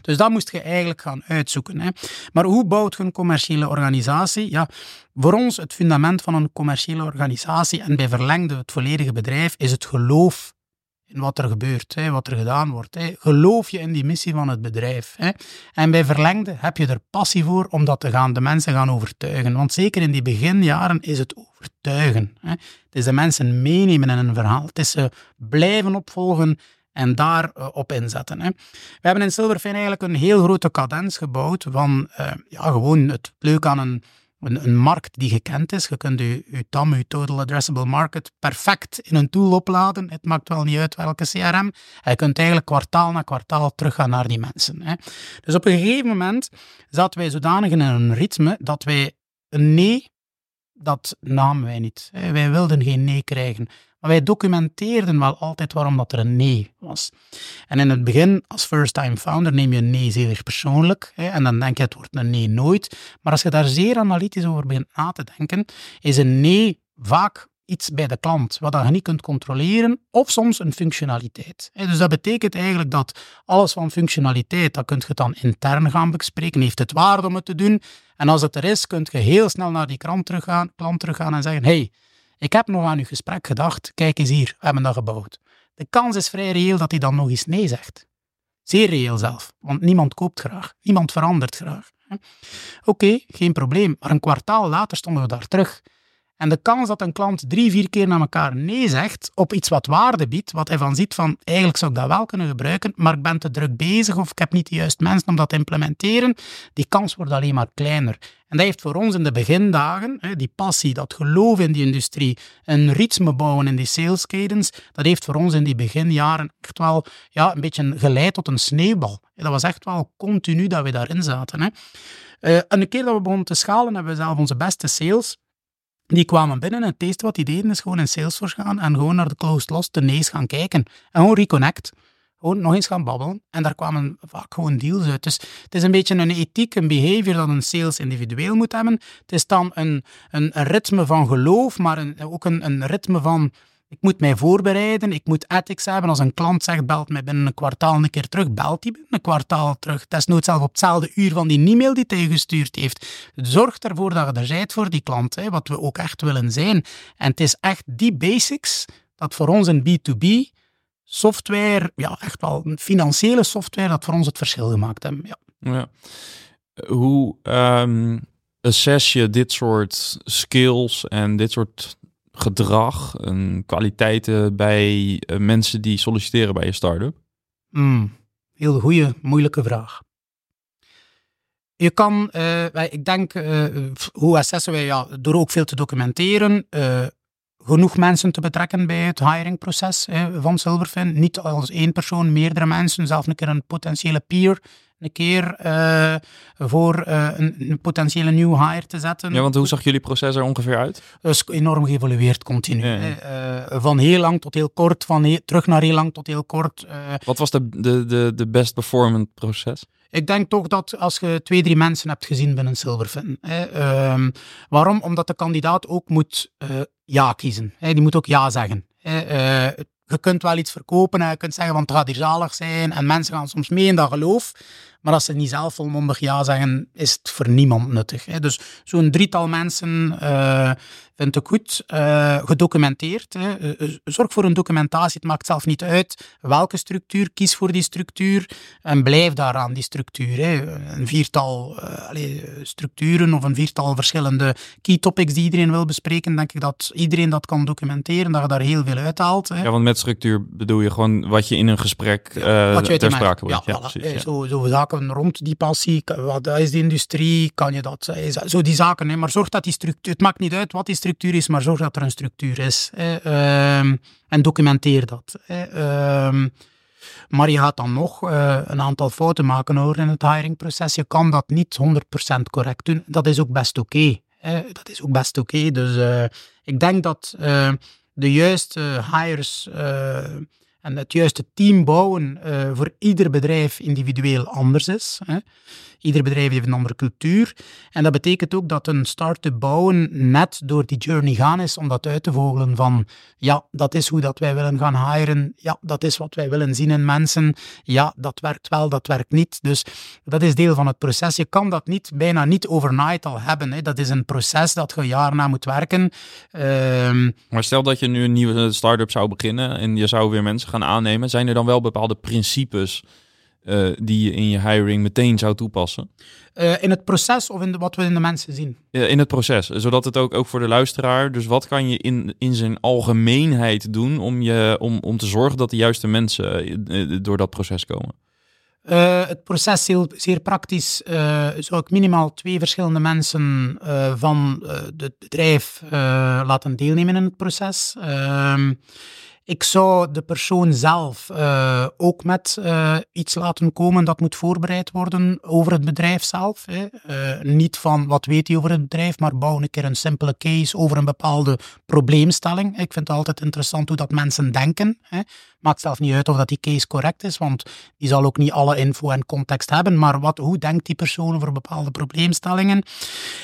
Dus dat moest je eigenlijk gaan uitzoeken. Hè. Maar hoe bouwt je een commerciële organisatie? Ja, voor ons het fundament van een commerciële organisatie en bij verlengde het volledige bedrijf is het geloof in wat er gebeurt, hè, wat er gedaan wordt. Hè. Geloof je in die missie van het bedrijf. Hè. En bij verlengde heb je er passie voor om dat te gaan, de mensen gaan overtuigen. Want zeker in die beginjaren is het overtuigen. Hè. Het is de mensen meenemen in een verhaal. Het is ze blijven opvolgen en daar uh, op inzetten. Hè. We hebben in Silverfin eigenlijk een heel grote cadens gebouwd van uh, ja, gewoon het leuk aan een een, een, markt die gekend is. Je kunt je, je TAM, je Total Addressable Market, perfect in een tool opladen. Het maakt wel niet uit welke CRM. je kunt eigenlijk kwartaal na kwartaal teruggaan naar die mensen. Hè. Dus op een gegeven moment zaten wij zodanig in een ritme dat wij een nee, dat namen wij niet. Wij wilden geen nee krijgen. Maar wij documenteerden wel altijd waarom dat er een nee was. En in het begin, als first-time founder, neem je een nee zeer persoonlijk. En dan denk je, het wordt een nee nooit. Maar als je daar zeer analytisch over begint na te denken, is een nee vaak iets bij de klant wat je niet kunt controleren, of soms een functionaliteit. Dus dat betekent eigenlijk dat alles van functionaliteit, dat kun je dan intern gaan bespreken, heeft het waarde om het te doen. En als het er is, kun je heel snel naar die klant teruggaan, klant teruggaan en zeggen, hey, ik heb nog aan uw gesprek gedacht, kijk eens hier, we hebben dat gebouwd. De kans is vrij reëel dat hij dan nog eens nee zegt. Zeer reëel zelf, want niemand koopt graag, niemand verandert graag. Oké, geen probleem, maar een kwartaal later stonden we daar terug. En de kans dat een klant drie, vier keer naar elkaar nee zegt op iets wat waarde biedt, wat hij van ziet van eigenlijk zou ik dat wel kunnen gebruiken, maar ik ben te druk bezig of ik heb niet de juiste mensen om dat te implementeren, die kans wordt alleen maar kleiner. En dat heeft voor ons in de begindagen, die passie, dat geloof in die industrie, een ritme bouwen in die sales cadence, dat heeft voor ons in die beginjaren echt wel ja, een beetje geleid tot een sneeuwbal. Dat was echt wel continu dat we daarin zaten. Hè. Uh, en een keer dat we begonnen te schalen, hebben we zelf onze beste sales die kwamen binnen en het eerste wat die deden is gewoon in Salesforce gaan en gewoon naar de closed loss, de nees gaan kijken. En gewoon reconnect. Gewoon nog eens gaan babbelen. En daar kwamen vaak gewoon deals uit. Dus het is een beetje een ethiek, een behavior dat een sales individueel moet hebben. Het is dan een, een, ritme van geloof, maar ook een, een ritme van ik moet mij voorbereiden, ik moet ethics hebben. Als een klant zegt, belt mij binnen een kwartaal een keer terug, belt hij binnen een kwartaal terug. Desnoods zelf op hetzelfde uur van die e-mail die hij gestuurd heeft. Zorg ervoor dat je er bent voor die klant, hè, wat we ook echt willen zijn. En het is echt die basics dat voor ons in B2B software, ja, echt wel financiële software, dat voor ons het verschil gemaakt hebben. Ja. ja. Hoe um, assess je dit soort skills en dit soort gedrag en kwaliteiten bij uh, mensen die solliciteren bij je start-up? Mm, heel goede, moeilijke vraag. Je kan, uh, ik denk, uh, hoe assessen wij? Ja, door ook veel te documenteren, genoeg mensen te betrekken bij het hiringproces van Silverfin. Niet als één persoon, meerdere mensen, zelfs een keer een potentiële peer een keer uh, voor uh, een, een, potentiële nieuwe hire te zetten. Ja, want hoe zag jullie proces er ongeveer uit? Is enorm geëvolueerd continu. Ja, ja. Uh, van heel lang tot heel kort, van terug naar heel lang tot heel kort. Wat was de, de, de, de best performant proces? Ik denk toch dat als je twee, drie mensen hebt gezien binnen Silverfin. Hè, um, waarom? Omdat de kandidaat ook moet ja kiezen. Hè, die moet ook ja zeggen. Hè, je kunt wel iets verkopen en je kunt zeggen van het gaat hier zalig zijn en mensen gaan soms mee in dat geloof. Maar als ze niet zelf volmondig ja zeggen, is het voor niemand nuttig. Hè. Dus zo'n drietal mensen uh, vind ik goed. Uh, gedocumenteerd. Hè. Uh, zorg voor een documentatie. Het maakt zelf niet uit welke structuur. Kies voor die structuur en blijf daaraan, die structuur. Hè. Een viertal allez, structuren of een viertal verschillende key topics die iedereen wil bespreken. Denk ik dat iedereen dat kan documenteren, dat je daar heel veel uithaalt. Hè. Ja, want met structuur bedoel je gewoon wat je in een gesprek ja, ter sprake wordt. Ja, ja, voilà. precies, ja. Zo, zo zaken rond die passie. Wat is de industrie? Kan je dat? Zo die zaken. Hè. Maar zorg dat die structuur... Het maakt niet uit wat die structuur structuur is, maar zorg dat er een structuur is. Hè. en documenteer dat. Hè. maar je gaat dan nog uh, een aantal fouten maken hoor, in het hiringproces. Je kan dat niet 100% correct doen. Dat is ook best oké. Dat is ook best oké. Dus uh, ik denk dat uh, de juiste hires en het juiste team bouwen voor ieder bedrijf individueel anders is. Hè. Ieder bedrijf heeft een andere cultuur. En dat betekent ook dat een start-up bouwen net door die journey gaan is om dat uit te vogelen van ja, dat is hoe dat wij willen gaan hiren. Ja, dat is wat wij willen zien in mensen. Ja, dat werkt wel, dat werkt niet. Dus dat is deel van het proces. Je kan dat niet, bijna niet overnight al hebben. Hè. Dat is een proces dat je jaar na moet werken. Um, maar stel dat je nu een nieuwe start-up zou beginnen en je zou weer mensen gaan aannemen. Zijn er dan wel bepaalde principes uh, die je in je hiring meteen zou toepassen? Uh, in het proces of in de, wat we in de mensen zien? Uh, in het proces, zodat het ook, ook voor de luisteraar. Dus wat kan je in, in zijn algemeenheid doen om, je, om, om te zorgen dat de juiste mensen door dat proces komen? het proces heel, zeer praktisch. zou ik minimaal twee verschillende mensen van het bedrijf laten deelnemen in het proces. Ik zou de persoon zelf uh, ook met uh, iets laten komen dat moet voorbereid worden over het bedrijf zelf. Hè. Uh, niet van wat weet hij over het bedrijf, maar bouw een keer een simpele case over een bepaalde probleemstelling. Ik vind het altijd interessant hoe dat mensen denken. Hè. Maakt zelf niet uit of dat die case correct is, want die zal ook niet alle info en context hebben. Maar wat, hoe denkt die persoon over bepaalde probleemstellingen?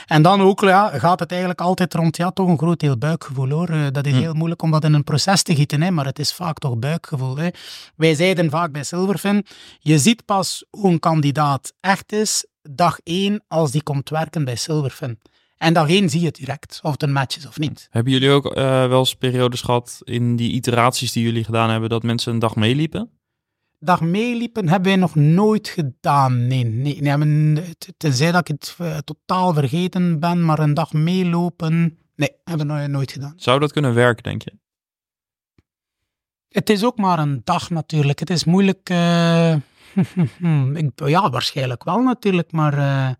En dan ook ja, gaat het eigenlijk altijd rond ja, toch een groot deel buikgevoel hoor. dat is hm. heel moeilijk om dat in een proces te gieten. Hè maar het is vaak toch buikgevoel. Hè. Wij zeiden vaak bij Silverfin, je ziet pas hoe een kandidaat echt is dag één als die komt werken bij Silverfin. En dag één zie je het direct, of het een match is of niet. Hebben jullie ook uh, wel eens periodes gehad in die iteraties die jullie gedaan hebben, dat mensen een dag meeliepen? Dag meeliepen hebben wij nog nooit gedaan. Nee, nee, nee tenzij dat ik het uh, totaal vergeten ben, maar een dag meelopen, nee, hebben we nooit gedaan. Zou dat kunnen werken, denk je? Het is ook maar een dag natuurlijk. Het is moeilijk. Uh, ik, ja, waarschijnlijk wel natuurlijk, maar uh,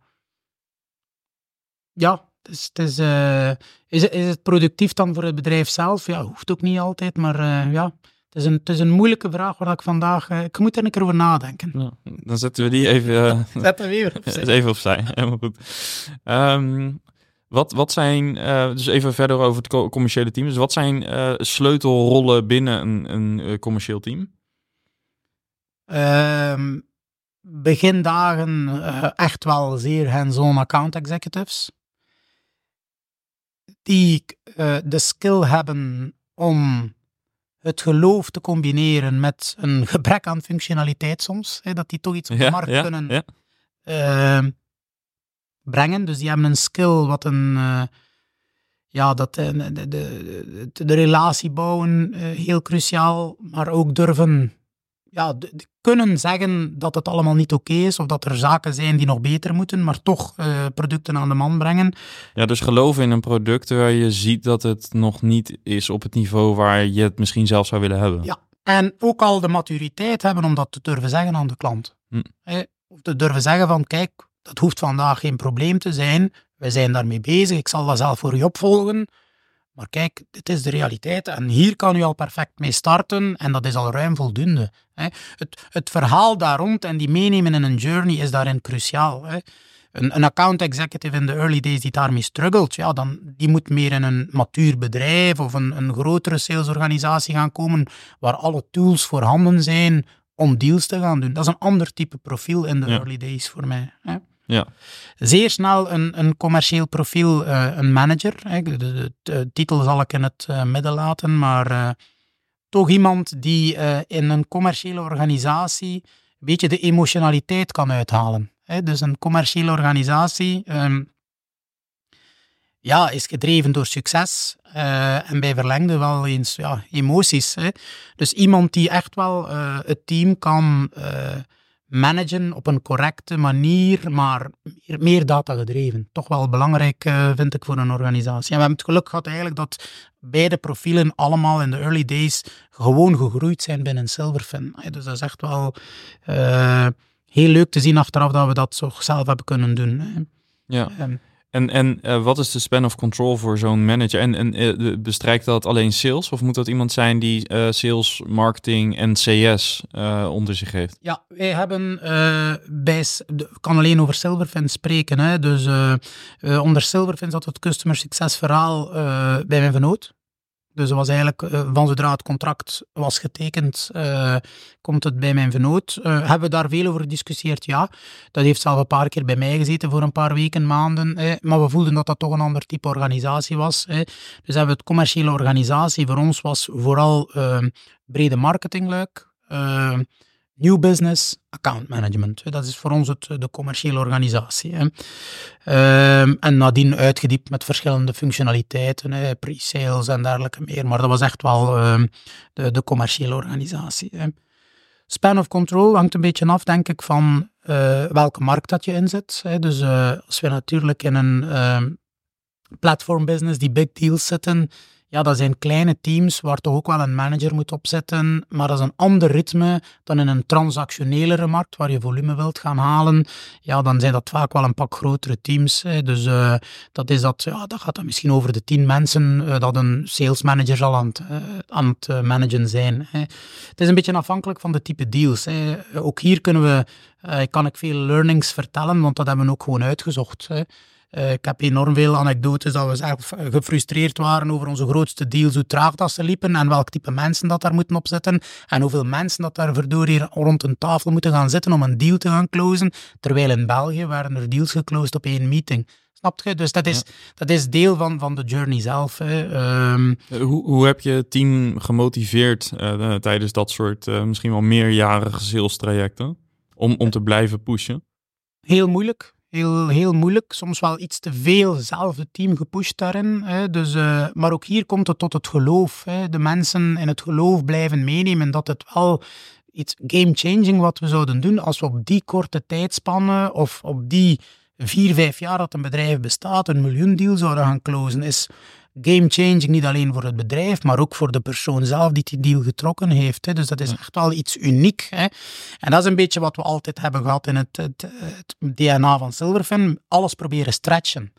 ja, is, het is, uh, is, is, het productief dan voor het bedrijf zelf? Ja, hoeft ook niet altijd, maar ja. Het is, een, het is een moeilijke vraag waar ik vandaag... ik moet er een keer over nadenken. Ja, dan zetten we die even... zetten we weer opzij. even opzij, helemaal goed. Um, wat, wat zijn, dus even verder over het commerciële team. Dus wat zijn sleutelrollen binnen een, een commercieel team? Um, begindagen echt wel zeer hands-on account executives. Die de skill hebben om het geloof te combineren met een gebrek aan functionaliteit soms. Hè, dat die toch iets op de markt ja, kunnen... Ja ehm, brengen. Dus die hebben een skill wat een. Uh, ja, dat, uh, de, de, de, de, relatie bouwen, heel cruciaal. Maar ook durven. Ja, kunnen zeggen dat het allemaal niet oké is. Of dat er zaken zijn die nog beter moeten. Maar toch producten aan de man brengen. Ja, dus geloven in een product waar je ziet dat het nog niet is op het niveau waar je het misschien zelf zou willen hebben. Ja, En ook al de maturiteit hebben om dat te durven zeggen aan de klant. Hm. Of te durven zeggen van, kijk, dat hoeft vandaag geen probleem te zijn. Wij zijn daarmee bezig. Ik zal dat zelf voor u opvolgen. Maar kijk, dit is de realiteit. En hier kan u al perfect mee starten. En dat is al ruim voldoende. Hè. Het, het verhaal daar rond en die meenemen in een journey is daarin cruciaal. Hè. Een, een account executive in de early days die daarmee struggelt, ja, dan, die moet meer in een matuur bedrijf of een, een grotere salesorganisatie gaan komen waar alle tools voorhanden zijn om deals te gaan doen. Dat is een ander type profiel in de Ja. early days voor mij. Hè. Ja. Zeer snel een, een commercieel profiel, eh, een manager. De, de- de titel zal ik in het eh, midden laten, maar eh, toch iemand die eh, in een commerciële organisatie een beetje de emotionaliteit kan uithalen. Dus een commerciële organisatie ehm, ja, is gedreven door succes eh, en bij verlengde wel eens ja, emoties. Dus iemand die echt wel eh, het team kan eh, managen op een correcte manier, maar meer, meer data gedreven. Toch wel belangrijk, eh, vind ik, voor een organisatie. En we hebben het geluk gehad eigenlijk dat beide profielen allemaal in de early days gewoon gegroeid zijn binnen Silverfin. Dus dat is echt wel eh, heel leuk te zien achteraf dat we dat zo zelf hebben kunnen doen. ja. Ehm, En, en eh, wat is de span of control voor zo'n manager? En, en eh, bestrijkt dat alleen sales? Of moet dat iemand zijn die eh, sales, marketing en CS onder zich heeft? Ja, wij hebben bij, kan alleen over Silverfin spreken. Hè. Dus onder Silverfin zat het customer success verhaal bij mijn vernoot. Dus dat was eigenlijk eh, van zodra het contract was getekend, eh, komt het bij mijn vernoot. Eh, hebben we daar veel over gediscussieerd? Ja. Dat heeft zelf een paar keer bij mij gezeten voor een paar weken, maanden. eh, maar we voelden dat dat toch een ander type organisatie was. eh. Dus hebben we het commerciële organisatie voor ons was vooral brede marketingluik. New business, account management. Dat is voor ons het, de commerciële organisatie. Hè. Ehm, en nadien uitgediept met verschillende functionaliteiten, pre-sales en dergelijke meer. Maar dat was echt wel ehm, de, de commerciële organisatie. Hè. Span of control hangt een beetje af, denk ik, van eh, welke markt dat je inzet. Hè. Dus eh, als we natuurlijk in een ehm, platform business die big deals zitten, ja, dat zijn kleine teams waar toch ook wel een manager moet opzetten, maar dat is een ander ritme dan in een transactionelere markt waar je volume wilt gaan halen. Ja, dan zijn dat vaak wel een pak grotere teams. Hè. Dus eh, dat, is dat, ja, dat gaat dan misschien over de tien mensen eh, dat een sales manager zal aan het, eh, aan het managen zijn. Hè. Het is een beetje afhankelijk van de type deals. Hè. Ook hier kunnen we, kan ik veel learnings vertellen, want dat hebben we ook gewoon uitgezocht. Hè. Eh, ik heb enorm veel anekdotes dat we zelf gefrustreerd waren over onze grootste deals, hoe traag dat ze liepen en welk type mensen dat daar moeten op zitten en hoeveel mensen dat daar verdorie rond een tafel moeten gaan zitten om een deal te gaan closen, terwijl in België werden er deals geclosed op één meeting. Snap je? Dus dat is, dat is deel van, van de journey zelf. Hè. Ehm, Eh, Hoe, hoe heb je het team gemotiveerd eh, tijdens dat soort misschien wel meerjarige sales trajecten? Om, om te blijven pushen? heel moeilijk. Heel, heel moeilijk. Soms wel iets te veel zelf team gepusht daarin. Hè. Dus, eh, maar ook hier komt het tot het geloof. Hè. De mensen in het geloof blijven meenemen dat het wel iets game-changing wat we zouden doen als we op die korte tijdspannen of op die vier, vijf jaar dat een bedrijf bestaat, een miljoendeal zouden gaan closen, is game-changing niet alleen voor het bedrijf, maar ook voor de persoon zelf die die deal getrokken heeft. Hè. Dus dat is echt wel iets uniek. Hè. En dat is een beetje wat we altijd hebben gehad in het, het, het DNA van Silverfin. Alles proberen stretchen.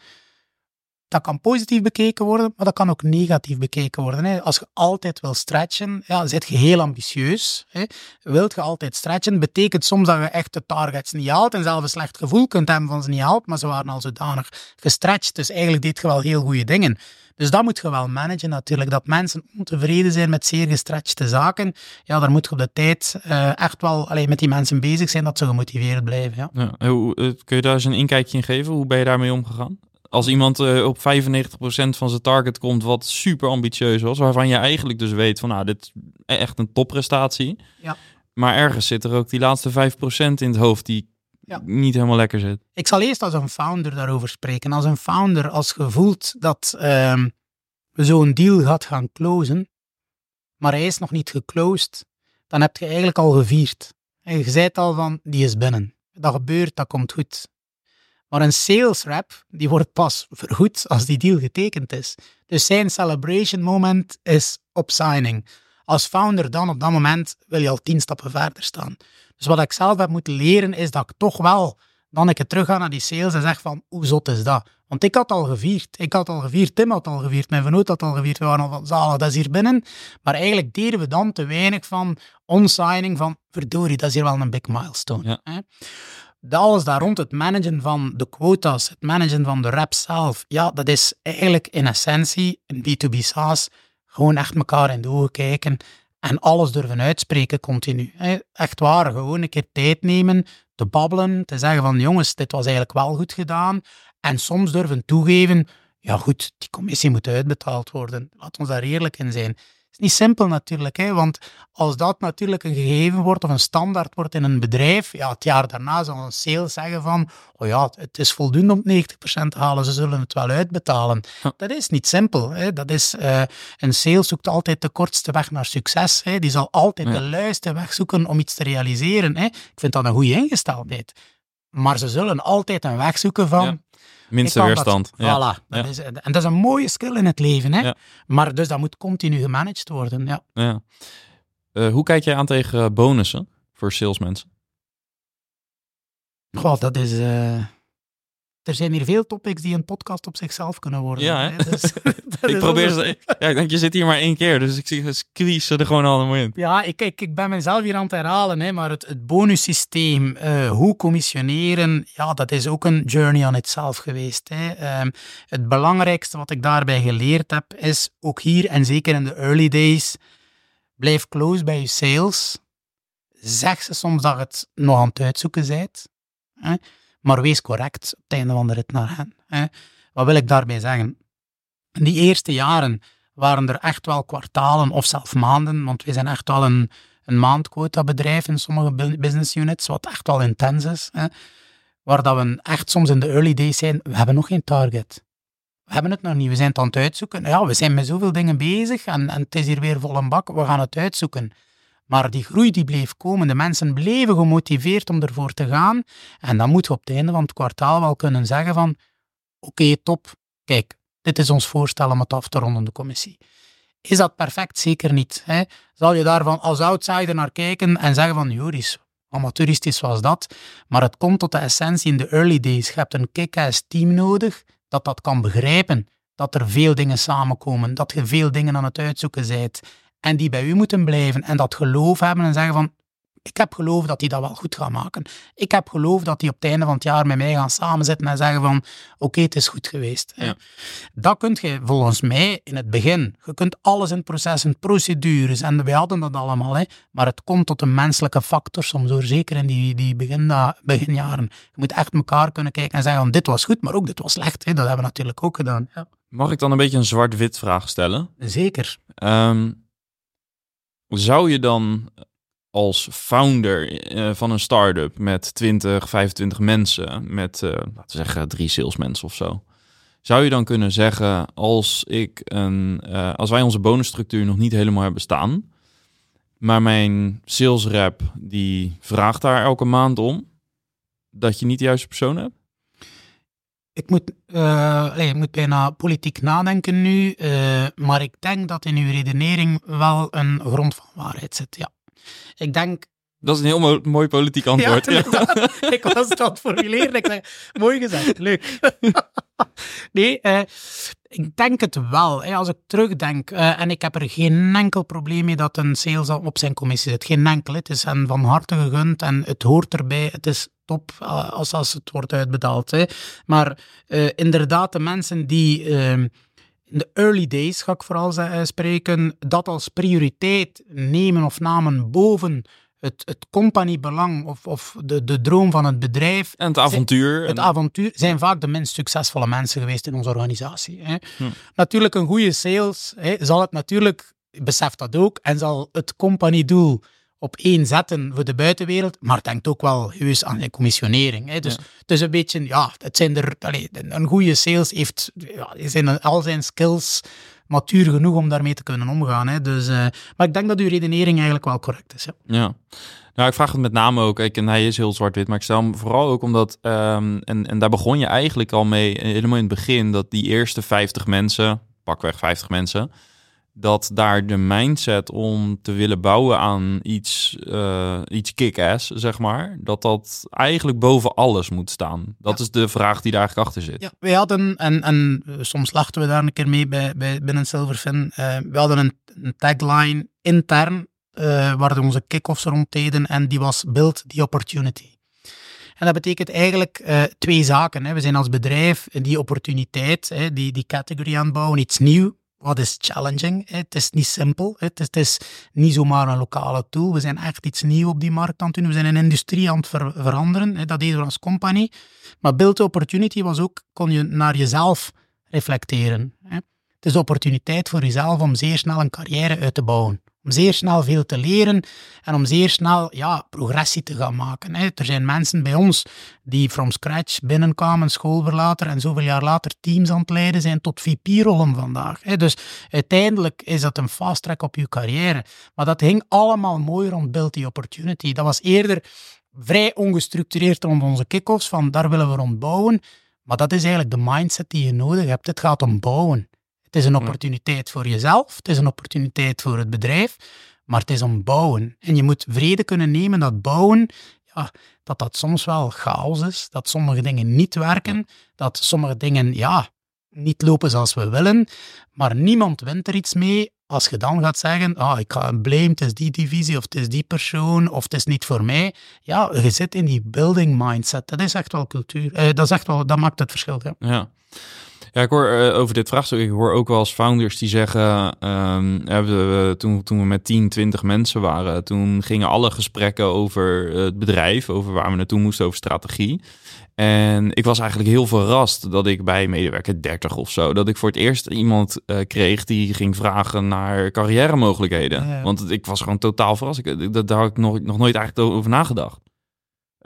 Dat kan positief bekeken worden, maar dat kan ook negatief bekeken worden. Hè. Als je altijd wil stretchen, ja, zit je heel ambitieus. Hè. Wilt je altijd stretchen, betekent soms dat je echt de targets niet haalt en zelf een slecht gevoel kunt hebben van ze niet haalt, maar ze waren al zodanig gestretched. Dus eigenlijk deed je wel heel goede dingen. Dus dat moet je wel managen natuurlijk. Dat mensen ontevreden zijn met zeer gestretchte zaken, ja, daar moet je op de tijd eh, echt wel alleen met die mensen bezig zijn dat ze gemotiveerd blijven. Ja. Ja. eh, kun je daar eens een inkijkje in geven? Hoe ben je daarmee omgegaan? Als iemand eh, op 95% van zijn target komt, wat super ambitieus was, waarvan je eigenlijk dus weet van, nou, dit is echt een topprestatie. Ja. Maar ergens zit er ook die laatste 5% in het hoofd die Ja. niet helemaal lekker zit. Ik zal eerst als een founder daarover spreken. Als een founder, als je voelt dat we zo'n deal gaat gaan closen, maar hij is nog niet geclosed, dan heb je eigenlijk al gevierd. En je zei het al van, die is binnen. Dat gebeurt, dat komt goed. Maar een sales rep, die wordt pas vergoed als die deal getekend is. Dus zijn celebration moment is op signing. als founder dan op dat moment wil je al tien stappen verder staan. Dus wat ik zelf heb moeten leren, is dat ik toch wel dan ik terug ga naar die sales en zeg van, hoe zot is dat? Want ik had al gevierd. Ik had al gevierd, Tim had al gevierd, mijn vernoot had al gevierd. We waren al van, zalig, dat is hier binnen. Maar eigenlijk deden we dan te weinig van on-signing van, verdorie, dat is hier wel een big milestone. Hè? Alles daar rond, het managen van de quotas, het managen van de rap zelf, ja, dat is eigenlijk in essentie, een B2B SaaS, gewoon echt elkaar in de ogen kijken en alles durven uitspreken continu. Echt waar, gewoon een keer tijd nemen, te babbelen, te zeggen van jongens, dit was eigenlijk wel goed gedaan. En soms durven toegeven, ja goed, die commissie moet uitbetaald worden. Laat ons daar eerlijk in zijn is niet simpel natuurlijk, hè, want als dat natuurlijk een gegeven wordt of een standaard wordt in een bedrijf, ja, het jaar daarna zal een sales zeggen van, oh ja, het is voldoende om 90% te halen, ze zullen het wel uitbetalen. Dat is niet simpel. Hè. Dat is, uh, een sales zoekt altijd de kortste weg naar succes. Hè. Die zal altijd de luiste weg zoeken om iets te realiseren. Hè. Ik vind dat een goede ingesteldheid. Maar ze zullen altijd een weg zoeken van, Minste weerstand. voilà. Dat Is, en dat is een mooie skill in het leven. Hè? Maar dus dat moet continu gemanaged worden. Ja. ja. Uh, hoe kijk jij aan tegen bonussen voor salesmensen? Goh, dat is... Uh, er zijn hier veel topics die een podcast op zichzelf kunnen worden. Ja, dus, ik probeer ze. Ja, ik denk, je zit hier maar één keer, dus ik zie squeeze er gewoon allemaal in. Ja, ik, ik, ik ben mezelf hier aan het herhalen, hè, maar het, het bonussysteem, uh, hoe commissioneren, ja, dat is ook een journey on itself geweest. Hè. Um, het belangrijkste wat ik daarbij geleerd heb, is ook hier en zeker in de early days, blijf close bij je sales. Zeg ze soms dat het nog aan het uitzoeken bent. Hè maar wees correct op het einde van de rit naar hen. Hè. Wat wil ik daarbij zeggen? In die eerste jaren waren er echt wel kwartalen of zelfs maanden, want we zijn echt wel een, een maandquota bedrijf in sommige business units, wat echt wel intens is. Hè. Waar dat we echt soms in de early days zijn, we hebben nog geen target. We hebben het nog niet, we zijn het aan het uitzoeken. Ja, we zijn met zoveel dingen bezig en, en het is hier weer vol een bak, we gaan het uitzoeken. Maar die groei die bleef komen, de mensen bleven gemotiveerd om ervoor te gaan. En dan moeten we op het einde van het kwartaal wel kunnen zeggen van, oké, top, kijk, dit is ons voorstel om het af te ronden, de commissie. Is dat perfect? Zeker niet. Hè? Zal je daarvan als outsider naar kijken en zeggen van, Joris, amateuristisch was dat, maar het komt tot de essentie in de early days. Je hebt een kick-ass team nodig dat dat kan begrijpen, dat er veel dingen samenkomen, dat je veel dingen aan het uitzoeken bent en die bij u moeten blijven en dat geloof hebben en zeggen van ik heb geloof dat die dat wel goed gaan maken. Ik heb geloof dat die op het einde van het jaar met mij gaan samenzitten en zeggen van oké, het is goed geweest. Ja. Dat kunt je volgens mij in het begin. Je kunt alles in processen, procedures en we hadden dat allemaal. Hè, maar het komt tot een menselijke factor soms zeker in die, die begin, beginjaren. Je moet echt elkaar kunnen kijken en zeggen van dit was goed, maar ook dit was slecht. Hè. Dat hebben we natuurlijk ook gedaan. Ja. Mag ik dan een beetje een zwart-wit vraag stellen? Zeker. Um, zou je dan als founder uh, van een start-up met 20, 25 mensen, met uh, laten we zeggen drie salesmensen of zo, zou je dan kunnen zeggen als ik een, uh, als wij onze bonusstructuur nog niet helemaal hebben staan, maar mijn sales rep die vraagt daar elke maand om, dat je niet de juiste persoon hebt? Ik moet, uh, ik moet bijna politiek nadenken nu, uh, maar ik denk dat in uw redenering wel een grond van waarheid zit, ja. Ik denk... Dat is een heel mooi, mooi politiek antwoord. Ja, ik was het aan het formuleren. Ik zeg, mooi gezegd, leuk. nee, uh, ik denk het wel. Hè. Als ik terugdenk, uh, en ik heb er geen enkel probleem mee dat een sales op zijn commissie zit. Geen enkel. Het is hen van harte gegund en het hoort erbij. Het is top uh, als, als het wordt uitbetaald. Hè. Maar uh, inderdaad, de mensen die ehm, in de early days, ga ik vooral spreken, dat als prioriteit nemen of namen boven het, het compagniebelang of, of de, de droom van het bedrijf. En het avontuur. Zijn, het avontuur zijn vaak de minst succesvolle mensen geweest in onze organisatie. Hè. Hm. Natuurlijk, een goede sales hè, zal het natuurlijk, beseft dat ook, en zal het compagniedoel op één zetten voor de buitenwereld, maar denkt ook wel heus aan de commissionering. Hè. Dus het is een beetje, ja, het zijn er, allez, een goede sales heeft, ja, zijn al zijn skills matuur genoeg om daarmee te kunnen omgaan. Hè. Dus, uh, maar ik denk dat uw redenering eigenlijk wel correct is. Ja. ja. Nou, ik vraag het met name ook. Ik, en hij is heel zwart-wit, maar ik stel hem vooral ook omdat, um, en, en daar begon je eigenlijk al mee, helemaal in het begin, dat die eerste 50 mensen, pakweg 50 mensen, dat daar de mindset om te willen bouwen aan iets, uh, iets kick-ass, zeg maar, dat dat eigenlijk boven alles moet staan. Dat is de vraag die daar eigenlijk achter zit. Ja, wij hadden, en, en soms lachten we daar een keer mee bij, bij, binnen Silverfin, uh, we hadden een, een tagline intern uh, waar we onze kick-offs rond deden en die was Build the Opportunity. En dat betekent eigenlijk uh, twee zaken. Hè. We zijn als bedrijf die opportuniteit, hè, die, die category aan het bouwen, iets nieuw. Wat is challenging? Het is niet simpel. Het, is, het, is, niet zomaar een lokale tool. We zijn echt iets nieuws op die markt aan het doen. We zijn een industrie aan het ver veranderen. Dat deden we als company. Maar Build Opportunity was ook, kon je naar jezelf reflecteren. Het is opportuniteit voor jezelf om zeer snel een carrière uit te bouwen om zeer snel veel te leren en om zeer snel ja, progressie te gaan maken. Hè. Er zijn mensen bij ons die from scratch binnenkwamen, schoolverlater en zoveel jaar later teams aan het leiden zijn tot VP-rollen vandaag. Hè. Dus uiteindelijk is dat een fast track op je carrière. Maar dat hing allemaal mooi rond Build the Opportunity. Dat was eerder vrij ongestructureerd rond onze kick-offs, van daar willen we rond bouwen. Maar dat is eigenlijk de mindset die je nodig hebt. Het gaat om bouwen. Het is een opportuniteit voor jezelf, het is een opportuniteit voor het bedrijf, maar het is om bouwen. En je moet vrede kunnen nemen dat bouwen, ja, dat dat soms wel chaos is, dat sommige dingen niet werken, dat sommige dingen, ja, niet lopen zoals we willen, maar niemand wint er iets mee als je dan gaat zeggen, ah, ik ga blame, het is die divisie, of het is die persoon, of het is niet voor mij. Ja, je zit in die building mindset. Dat is echt wel cultuur. Eh, dat, is echt wel, dat maakt het verschil. Ja. ja. Ja, ik hoor uh, over dit vraagstuk, ik hoor ook wel eens founders die zeggen, um, we, toen, toen we met 10, 20 mensen waren, toen gingen alle gesprekken over het bedrijf, over waar we naartoe moesten, over strategie. En ik was eigenlijk heel verrast dat ik bij medewerker 30 of zo, dat ik voor het eerst iemand uh, kreeg die ging vragen naar carrière mogelijkheden. Ja. Want ik was gewoon totaal verrast. Ik, dat, daar had ik nog, nog nooit eigenlijk over nagedacht.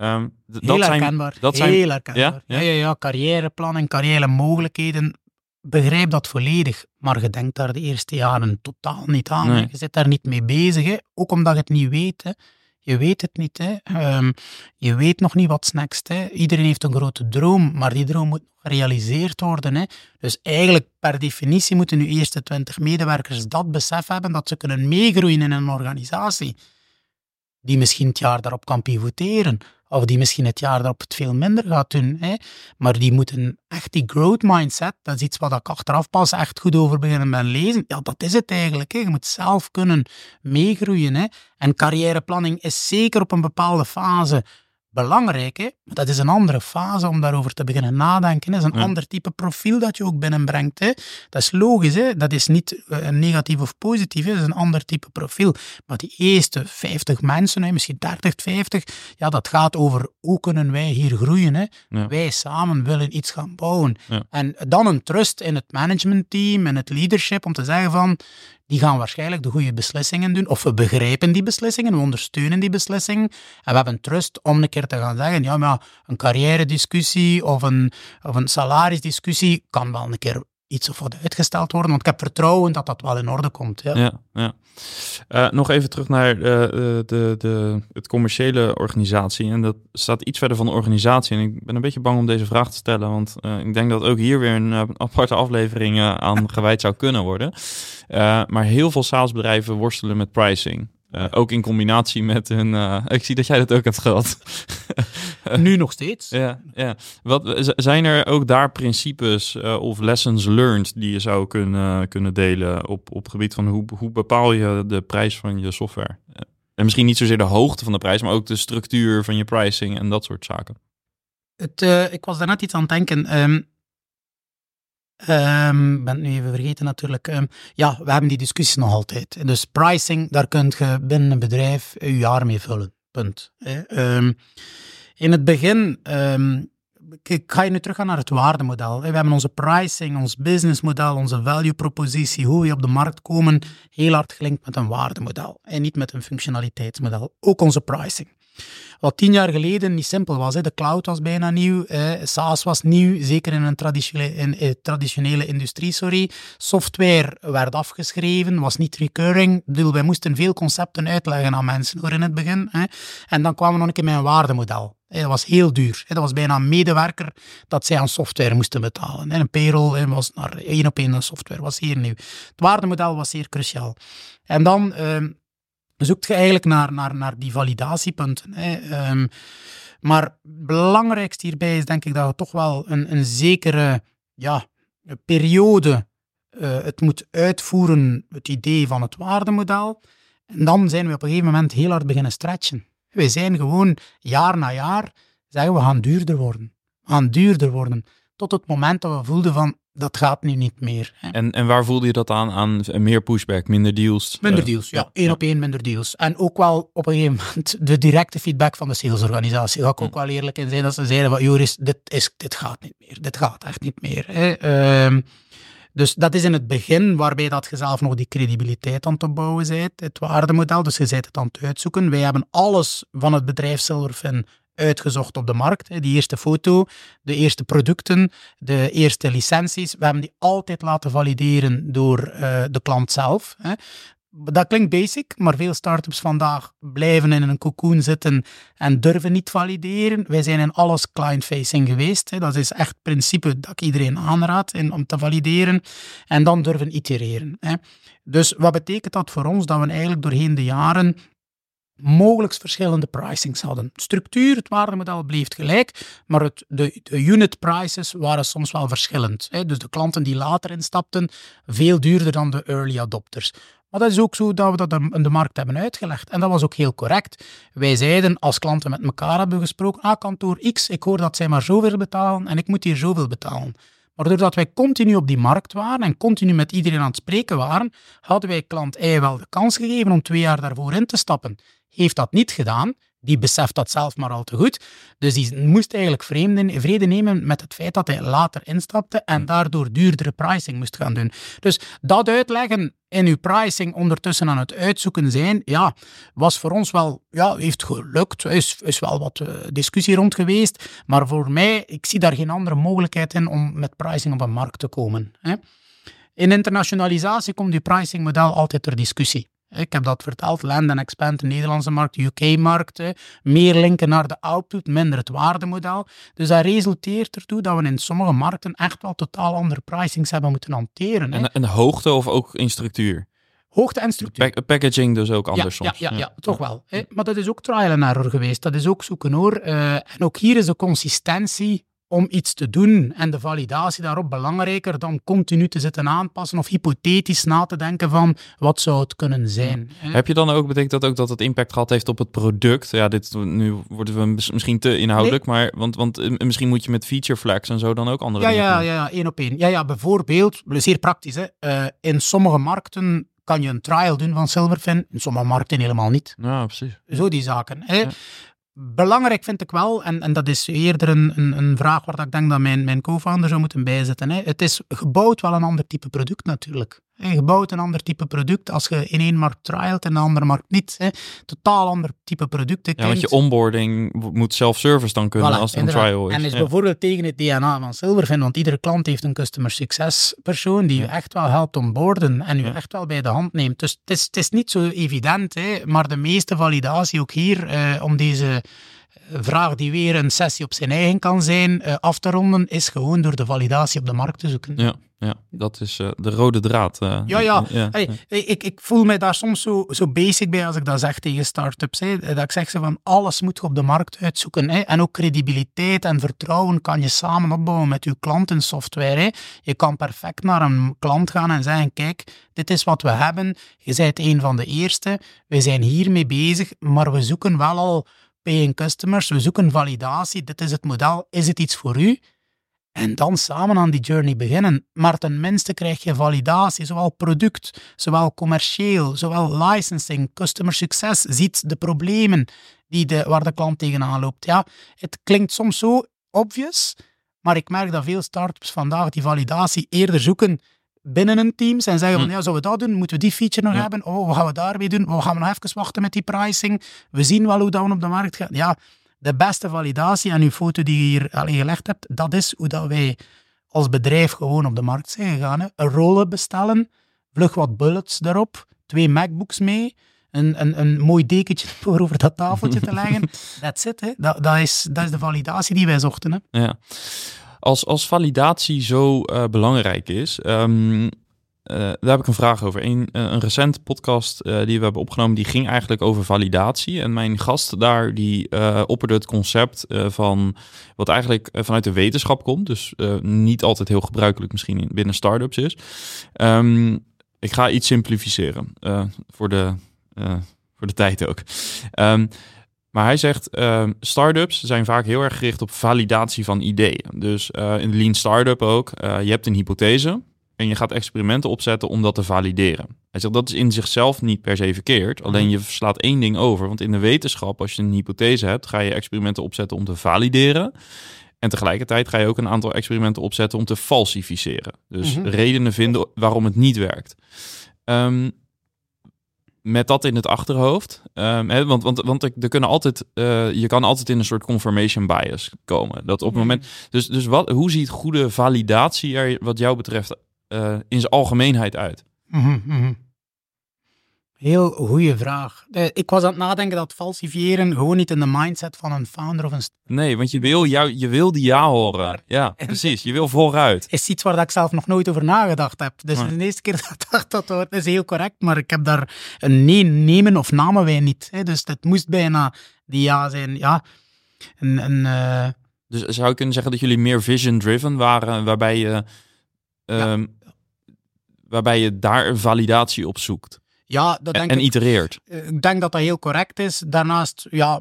Um, heel dat herkenbaar. Zijn, dat zijn, herkenbaar. Ja? Ja? Ja, ja, carrièreplanning, carrière mogelijkheden. Begrijp dat volledig, maar je denkt daar de eerste jaren totaal niet aan. Nee. Je zit daar niet mee bezig, hè? ook omdat je het niet weet. Hè? Je weet het niet. Hè? Um, je weet nog niet wat next. Hè? Iedereen heeft een grote droom, maar die droom moet gerealiseerd worden. Hè? Dus eigenlijk per definitie moeten nu eerste twintig medewerkers dat besef hebben dat ze kunnen meegroeien in een organisatie die misschien het jaar daarop kan pivoteren of die misschien het jaar daarop het veel minder gaat doen. Hè. Maar die moeten echt die growth mindset, dat is iets wat ik achteraf pas echt goed over beginnen ben lezen. Ja, dat is het eigenlijk. Hè. Je moet zelf kunnen meegroeien. Hè. En carrièreplanning is zeker op een bepaalde fase belangrijk, hè? maar dat is een andere fase om daarover te beginnen nadenken. Dat is een ander type profiel dat je ook binnenbrengt. Hè? Dat is logisch, hè? dat is niet uh, negatief of positief, hè? dat is een ander type profiel. Maar die eerste 50 mensen, hè, misschien 30, 50, ja, dat gaat over hoe kunnen wij hier groeien. Hè? Ja. Wij samen willen iets gaan bouwen. Ja. En dan een trust in het managementteam en het leadership om te zeggen van, die gaan waarschijnlijk de goede beslissingen doen. Of we begrijpen die beslissingen, we ondersteunen die beslissingen. En we hebben trust om een keer te gaan zeggen, ja, maar een carrière discussie of een, of een salarisdiscussie kan wel een keer iets of wat uitgesteld worden. Want ik heb vertrouwen dat dat wel in orde komt. Ja, ja. ja. Uh, nog even terug naar uh, de, de, het commerciële organisatie. En dat staat iets verder van de organisatie. En ik ben een beetje bang om deze vraag te stellen. Want ik denk dat ook hier weer een aparte aflevering aan gewijd zou kunnen worden. maar heel veel salesbedrijven worstelen met pricing. Uh, ook in combinatie met hun. Uh, ik zie dat jij dat ook hebt gehad. nu nog steeds. Ja, ja. Wat, zijn er ook daar principes uh, of lessons learned die je zou kunnen, kunnen delen op, op gebied van hoe, hoe bepaal je de prijs van je software? En misschien niet zozeer de hoogte van de prijs, maar ook de structuur van je pricing en dat soort zaken. Het, ik was daarnet iets aan het denken. Um, Um, ben het nu even vergeten natuurlijk. Um, ja, we hebben die discussies nog altijd. Dus pricing, daar kun je binnen een bedrijf je jaar mee vullen. Punt. Um, in het begin, ga je nu terug gaan naar het waardemodel. We hebben onze pricing, ons businessmodel, onze value propositie, hoe we op de markt komen, heel hard gelinkt met een waardemodel en niet met een functionaliteitsmodel. Ook onze pricing. Wat tien jaar geleden niet simpel was. Hè. De cloud was bijna nieuw, eh, SaaS was nieuw, zeker in een traditionele, in, in traditionele industrie. Sorry. Software werd afgeschreven, was niet recurring. Bedoel, wij moesten veel concepten uitleggen aan mensen hoor, in het begin. Hè. En dan kwamen we nog een keer met een waardemodel. Dat was heel duur. Dat was bijna een medewerker dat zij aan software moesten betalen. En een payroll was naar één op één software, was zeer nieuw. Het waardemodel was zeer cruciaal. En dan ehm, zoekt je eigenlijk naar, naar, naar die validatiepunten. Hè. Um, maar het belangrijkste hierbij is denk ik dat we toch wel een, een zekere ja, periode uh, het moet uitvoeren, het idee van het waardemodel. En dan zijn we op een gegeven moment heel hard beginnen stretchen. Wij zijn gewoon jaar na jaar zeggen we gaan duurder worden. We gaan duurder worden. Tot het moment dat we voelden van dat gaat nu niet meer. Hè. En, en waar voelde je dat aan? Aan meer pushback, minder deals? Minder uh, deals, ja. Eén ja. op één minder deals. En ook wel op een gegeven moment de directe feedback van de salesorganisatie. Ga ik ook wel eerlijk in zijn dat ze zeiden van Joris, dit, is, dit gaat niet meer. Dit gaat echt niet meer. Hè. Uh, dus dat is in het begin waarbij dat je zelf nog die credibiliteit aan te bouwen bent, het waardemodel. Dus je bent het aan het uitzoeken. Wij hebben alles van het bedrijf Silverfin uitgezocht op de markt. Die eerste foto, de eerste producten, de eerste licenties. We hebben die altijd laten valideren door uh, de klant zelf dat klinkt basic, maar veel startups vandaag blijven in een cocoon zitten en durven niet valideren. Wij zijn in alles client-facing geweest. Dat is echt het principe dat ik iedereen aanraad om te valideren. En dan durven itereren. Dus wat betekent dat voor ons? Dat we eigenlijk doorheen de jaren mogelijk verschillende pricings hadden. Structuur, het waardemodel bleef gelijk, maar het, de, de, unit prices waren soms wel verschillend. Hè. Dus de klanten die later instapten, veel duurder dan de early adopters. Maar dat is ook zo dat we dat in de markt hebben uitgelegd. En dat was ook heel correct. Wij zeiden, als klanten met elkaar hebben gesproken, ah, kantoor X, ik hoor dat zij maar zoveel betalen en ik moet hier zoveel betalen. Maar doordat wij continu op die markt waren en continu met iedereen aan het spreken waren, hadden wij klant Y wel de kans gegeven om twee jaar daarvoor in te stappen. Heeft dat niet gedaan, die beseft dat zelf maar al te goed. Dus die moest eigenlijk vrede nemen met het feit dat hij later instapte en daardoor duurdere pricing moest gaan doen. Dus dat uitleggen in uw pricing ondertussen aan het uitzoeken zijn, ja, was voor ons wel, ja, heeft gelukt. Er is, is wel wat uh, discussie rond geweest. Maar voor mij, ik zie daar geen andere mogelijkheid in om met pricing op een markt te komen. Hè. In internationalisatie komt die pricingmodel altijd ter discussie. Ik heb dat verteld, land and expand, de Nederlandse markt, de UK-markt, meer linken naar de output, minder het waardemodel. Dus dat resulteert ertoe dat we in sommige markten echt wel totaal andere pricings hebben moeten hanteren. En, en hoogte of ook in structuur? Hoogte en structuur. Pa packaging dus ook anders ja, soms. Ja, ja, ja, toch wel. Hè? Maar dat is ook trial and error geweest. Dat is ook zoeken hoor. Uh, en ook hier is de consistentie om iets te doen en de validatie daarop belangrijker dan continu te zitten aanpassen of hypothetisch na te denken van wat zou het kunnen zijn. Heb je dan ook, betekent dat ook dat het impact gehad heeft op het product? Ja, dit, nu worden we misschien te inhoudelijk, maar want, want eh, misschien moet je met feature flags en zo dan ook andere ja, dingen ja, ja, ja, één op één. Ja, ja, bijvoorbeeld, zeer praktisch, hè, uh, in sommige markten kan je een trial doen van Silverfin, in sommige markten helemaal niet. Ja, precies. Zo die zaken. Hè. Ja. Belangrijk vind ik wel, en, en dat is eerder een, een, een vraag waar ik denk dat mijn, mijn co-founder zou moeten bijzetten. Hè. Het is gebouwd wel een ander type product natuurlijk. Je bouwt een ander type product als je in één markt trialt en de andere markt niet. Hè. Totaal ander type producten. Ja, want je onboarding moet self-service dan kunnen voilà, als het een trial is. En is ja. bijvoorbeeld tegen het DNA van Silverfin, want iedere klant heeft een customer success persoon die je echt wel helpt onboarden en je ja. echt wel bij de hand neemt. Dus het is, het is niet zo evident, hè, maar de meeste validatie ook hier eh, om deze vraag die weer een sessie op zijn eigen kan zijn, uh, af te ronden, is gewoon door de validatie op de markt te zoeken. Ja, ja dat is uh, de rode draad. Uh, ja, ja. ja, hey. Ik, ik voel mij daar soms zo, zo basic bij als ik dat zeg tegen start-ups. Dat ik zeg ze van alles moet je op de markt uitzoeken. En ook credibiliteit en vertrouwen kan je samen opbouwen met je klantensoftware. Je kan perfect naar een klant gaan en zeggen, kijk, dit is wat we hebben. Je bent een van de eerste. We zijn hiermee bezig, maar we zoeken wel al paying customers, we zoeken validatie, dit is het model, is het iets voor u? En dan samen aan die journey beginnen. Maar tenminste krijg je validatie, zowel product, zowel commercieel, zowel licensing, customer success, ziet de problemen die de, waar de klant tegenaan loopt. Ja, het klinkt soms zo obvious, maar ik merk dat veel startups vandaag die validatie eerder zoeken binnen een teams en zeggen van, Hm. ja, zullen we dat doen? Moeten we die feature nog Ja. hebben? Oh, wat gaan we daarmee doen? Oh, gaan we nog even wachten met die pricing? We zien wel hoe dat we op de markt gaan. Ja, de beste validatie en uw foto die je hier allee, gelegd hebt, dat is hoe dat wij als bedrijf gewoon op de markt zijn gegaan. Hè. Een rollen bestellen, vlug wat bullets erop, twee MacBooks mee, een, een, een mooi dekentje voor over dat tafeltje te leggen. That's it. Hè. Dat, dat, is, dat is de validatie die wij zochten. Hè. Ja. Als, als validatie zo eh, belangrijk is, ehm, eh, daar heb ik een vraag over. Een, eh, een recent podcast die we hebben opgenomen, die ging eigenlijk over validatie. En mijn gast daar, die opperde het concept van wat eigenlijk vanuit de wetenschap komt. Dus niet altijd heel gebruikelijk misschien in- binnen startups is. Ehm, ik ga iets simplificeren voor, de, voor de tijd ook. Ehm, maar hij zegt, ehm startups zijn vaak heel erg gericht op validatie van ideeën. Dus eh, in de lean startup ook, eh, je hebt een hypothese en je gaat experimenten opzetten om dat te valideren. Hij zegt, dat is in zichzelf niet per se verkeerd, alleen je slaat één ding over. Want in de wetenschap, als je een hypothese hebt, ga je experimenten opzetten om te valideren. En tegelijkertijd ga je ook een aantal experimenten opzetten om te falsificeren. Dus Mhm. redenen vinden waarom het niet werkt. Ehm, met dat in het achterhoofd. ehm, hè, want want, want er, er kunnen altijd, eh, je kan altijd in een soort confirmation bias komen. Dat op het moment. Dus, dus wat, hoe ziet goede validatie er, wat jou betreft, eh, in zijn algemeenheid uit? Mhm, mhm. Heel goede vraag. Eh, Ik was aan het nadenken dat falsifiëren gewoon niet in de mindset van een founder of een Nee, want je wil, jou, je wil die ja horen. Ja, precies. Je wil vooruit. is iets waar dat ik zelf nog nooit over nagedacht heb. Dus Nee. de eerste keer dat ik dacht dat dat is heel correct, maar ik heb daar een nee nemen of namen wij niet. Dus het moest bijna die ja zijn. Ja, een, eh, Dus zou je kunnen zeggen dat jullie meer vision-driven waren, waarbij je, ehm, waarbij je daar een validatie op zoekt ja dat en, denk en ik. itereert. Eh, Ik denk dat dat heel correct is. Daarnaast, ja,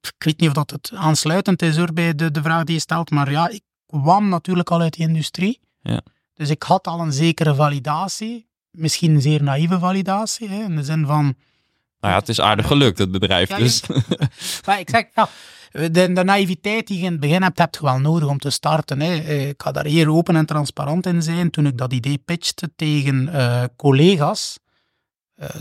ik weet niet of dat het aansluitend is hoor, bij de, de vraag die je stelt, maar ja, ik kwam natuurlijk al uit die industrie. Ja. Dus ik had al een zekere validatie, misschien een zeer naïeve validatie, hè, in de zin van, Nou ja, het is aardig gelukt, het bedrijf. Ja, dus. maar ik zeg, ja, de, de naïviteit die je in het begin hebt, heb je wel nodig om te starten. Hè. Eh, Ik ga daar hier open en transparant in zijn. Toen ik dat idee pitchte tegen eh, collega's,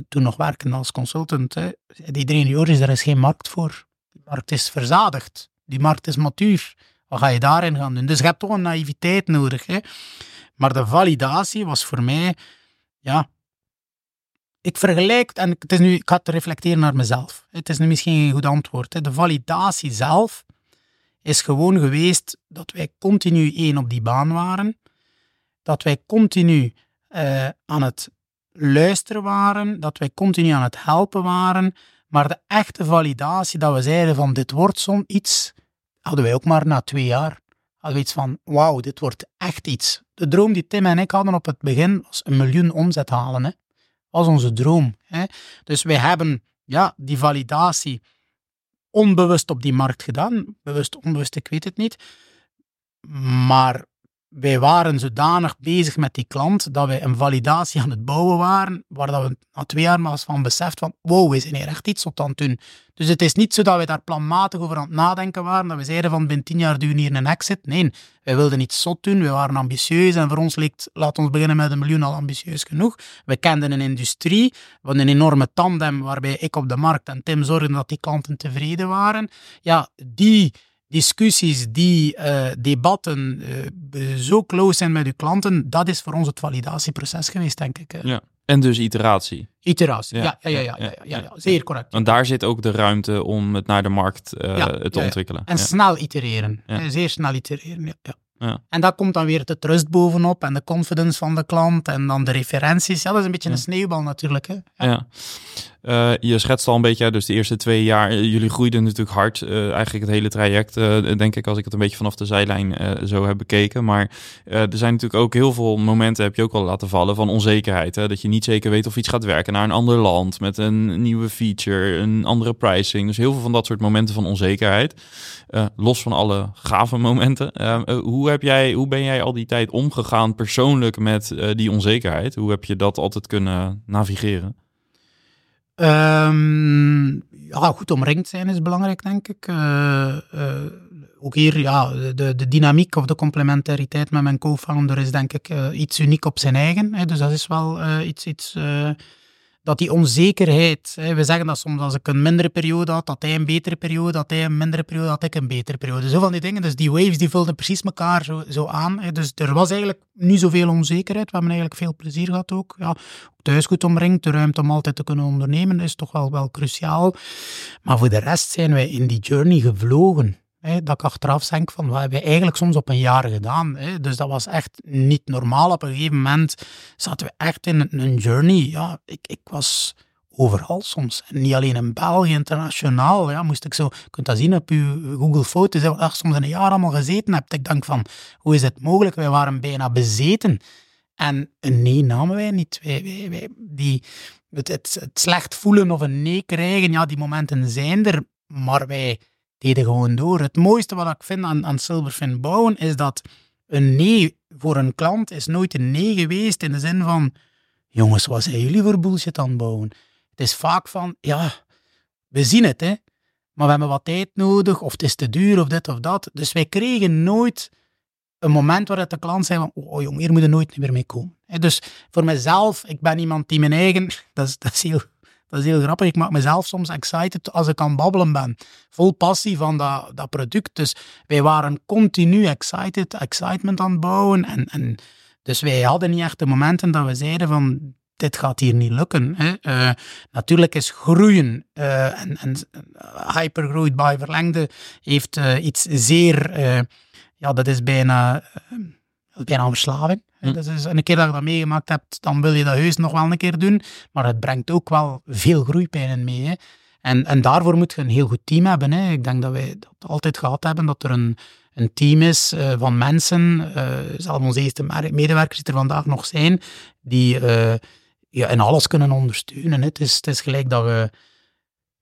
toen nog werkend als consultant, hè, iedereen, Joris, er is geen markt voor. Die markt is verzadigd. Die markt is matuur. Wat ga je daarin gaan doen? Dus je hebt toch een naïviteit nodig. Hè. Maar de validatie was voor mij, ja, ik vergelijk, en het is nu, ik ga het reflecteren naar mezelf. Het is nu misschien geen goed antwoord. Hè. De validatie zelf is gewoon geweest dat wij continu één op die baan waren. Dat wij continu eh, aan het luisteren waren. Dat wij continu aan het helpen waren. Maar de echte validatie, dat we zeiden van dit wordt zo'n iets, hadden wij ook maar na twee jaar. Hadden we iets van, wauw, dit wordt echt iets. De droom die Tim en ik hadden op het begin was een miljoen omzet halen. Hè was onze droom. Hè? Dus wij hebben ja, die validatie onbewust op die markt gedaan. Bewust, onbewust, ik weet het niet. Maar wij waren zodanig bezig met die klant dat wij een validatie aan het bouwen waren, waar dat we na twee jaar maar eens van beseft van wow, we zijn hier echt iets op aan het doen. Dus het is niet zo dat wij daar planmatig over aan het nadenken waren, dat we zeiden van binnen tien jaar doen hier een exit. Nee, wij wilden iets zot doen, we waren ambitieus en voor ons leek, laat ons beginnen met een miljoen al ambitieus genoeg. We kenden een industrie, hadden een enorme tandem waarbij ik op de markt en Tim zorgden dat die klanten tevreden waren. Ja, die discussies, die uh, debatten, uh, zo close zijn met uw klanten, dat is voor ons het validatieproces geweest, denk ik. Ja. En dus iteratie. Iteratie, ja, ja, ja, ja, ja, ja, ja zeer correct. Want daar zit ook de ruimte om het naar de markt uh, te ontwikkelen. En snel itereren, zeer snel itereren, ja. Ja. En daar komt dan weer de trust bovenop en de confidence van de klant en dan de referenties. Ja, dat is een beetje een sneeuwbal natuurlijk. Hè? Ja. Uh, je schetst al een beetje, dus de eerste twee jaar, jullie groeiden natuurlijk hard. Uh, eigenlijk het hele traject, denk ik, als ik het een beetje vanaf de zijlijn zo heb bekeken. Maar er zijn natuurlijk ook heel veel momenten, heb je ook al laten vallen, van onzekerheid. Hè? Dat je niet zeker weet of iets gaat werken naar een ander land, met een nieuwe feature, een andere pricing. Dus heel veel van dat soort momenten van onzekerheid. los van alle gave momenten. hoe, heb jij, hoe ben jij al die tijd omgegaan persoonlijk met die onzekerheid? Hoe heb je dat altijd kunnen navigeren? Ehm, ja, goed omringd zijn is belangrijk, denk ik. Uh, ook hier, ja, de, de dynamiek of de complementariteit met mijn co-founder is denk ik uh, iets uniek op zijn eigen. Hè. Dus dat is wel iets, iets dat die onzekerheid, hè, we zeggen dat soms als ik een mindere periode had, dat hij een betere periode, dat hij een mindere periode had, ik een betere periode. Zo van die dingen. Dus die waves die vulden precies elkaar zo, zo aan. Hè. Dus er was eigenlijk niet zoveel onzekerheid. We hebben eigenlijk veel plezier gehad ook. Ja, thuis goed omringd, de ruimte om altijd te kunnen ondernemen is toch wel, wel cruciaal. Maar voor de rest zijn wij in die journey gevlogen dat ik achteraf denk van, wat hebben we eigenlijk soms op een jaar gedaan? Hè? Dus dat was echt niet normaal. Op een gegeven moment zaten we echt in een, journey. Ja, ik, ik was overal soms. Niet alleen in België, internationaal. Ja, moest ik zo, je kunt dat zien op je Google Foto's, dat je soms een jaar allemaal gezeten hebt. Ik denk van, hoe is het mogelijk? Wij waren bijna bezeten. En een nee namen wij niet. Wij, wij, wij, die, het, het, het slecht voelen of een nee krijgen, ja, die momenten zijn er. Maar wij deden gewoon door. Het mooiste wat ik vind aan, aan Silverfin bouwen is dat een nee voor een klant is nooit een nee geweest in de zin van jongens, wat zijn jullie voor bullshit aan het bouwen? Het is vaak van, ja, we zien het, hè, maar we hebben wat tijd nodig, of het is te duur, of dit of dat. Dus wij kregen nooit een moment waar de klant zei van, oh jong, hier moet je nooit meer mee komen. Dus voor mezelf, ik ben iemand die mijn eigen, dat is, dat is heel dat is heel grappig. Ik maak mezelf soms excited als ik aan babbelen ben. Vol passie van dat, dat product. Dus wij waren continu excited, excitement aan het bouwen. En, en dus wij hadden niet echt de momenten dat we zeiden van dit gaat hier niet lukken. Hè. Uh, natuurlijk is groeien uh, en, en bij verlengde heeft uh, iets zeer, ja dat is bijna, bijna een verslaving. Hm. Dat is, een keer dat je dat meegemaakt hebt, dan wil je dat heus nog wel een keer doen. Maar het brengt ook wel veel groeipijnen mee. Hè. En, en daarvoor moet je een heel goed team hebben. Hè. Ik denk dat wij dat altijd gehad hebben, dat er een, een team is uh, van mensen, uh, zelfs onze eerste medewerkers die er vandaag nog zijn, die uh, ja, in alles kunnen ondersteunen. Hè. Het, is, het is gelijk dat je,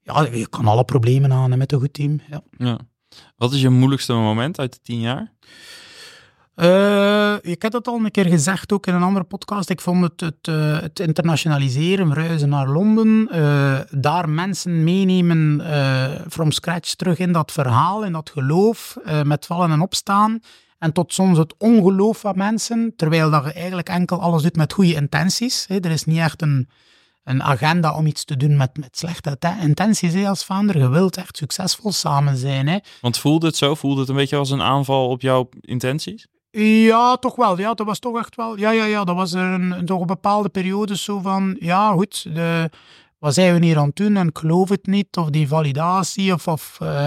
ja, je kan alle problemen aan met een goed team. Ja. ja. Wat is je moeilijkste moment uit de tien jaar? Uh, ik heb dat al een keer gezegd, ook in een andere podcast. Ik vond het, het, uh, het internationaliseren, reizen naar Londen, uh, daar mensen meenemen from scratch terug in dat verhaal, in dat geloof, met vallen en opstaan. En tot soms het ongeloof van mensen, terwijl dat je eigenlijk enkel alles doet met goede intenties. Hè. Er is niet echt een, een agenda om iets te doen met, met slechte intenties hè, als founder. Je wilt echt succesvol samen zijn. Hè. Want voelde het zo? Voelde het een beetje als een aanval op jouw intenties? Ja, toch wel. Ja, dat was toch echt wel. Ja, ja, ja. Dat was er een, toch een bepaalde periode zo van. Ja, goed. De, wat zijn we hier aan het doen? En ik geloof het niet. Of die validatie. Of. of uh,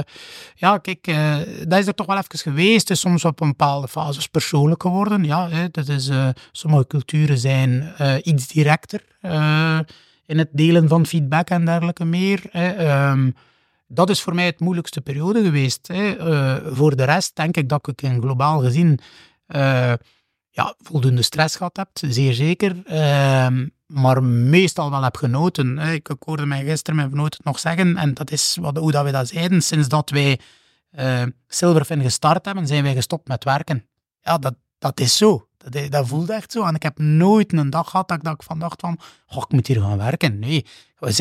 ja, kijk. Uh, dat is er toch wel even geweest. is soms op een bepaalde fases persoonlijk geworden. Ja, hè, dat is. Uh, sommige culturen zijn iets directer. in het delen van feedback en dergelijke meer. Hè. Um, dat is voor mij het moeilijkste periode geweest. Hè. voor de rest denk ik dat ik in globaal gezien uh, ja, voldoende stress gehad hebt, zeer zeker. Uh, maar meestal wel heb genoten. Ik, ik hoorde mij gisteren mijn vernoot nog zeggen, en dat is wat, hoe dat we dat zeiden. Sinds dat wij uh, Silverfin gestart hebben, zijn wij gestopt met werken. Ja, dat, dat is zo. Dat, dat voelde echt zo. En ik heb nooit een dag gehad dat ik, van dacht van, ik moet hier gaan werken. Nee,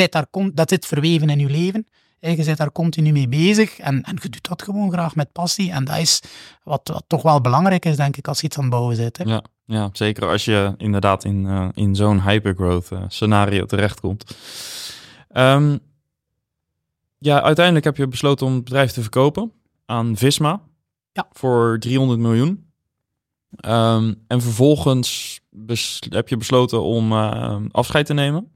daar, dat zit verweven in je leven je bent daar continu mee bezig en, en je doet dat gewoon graag met passie. En dat is wat, wat toch wel belangrijk is, denk ik, als je iets aan het bouwen bent. Hè. Ja, ja, zeker als je inderdaad in, uh, in zo'n hypergrowth uh, scenario terechtkomt. Um, ja, uiteindelijk heb je besloten om het bedrijf te verkopen aan Visma ja. voor 300 miljoen. Um, en vervolgens heb je besloten om uh, afscheid te nemen.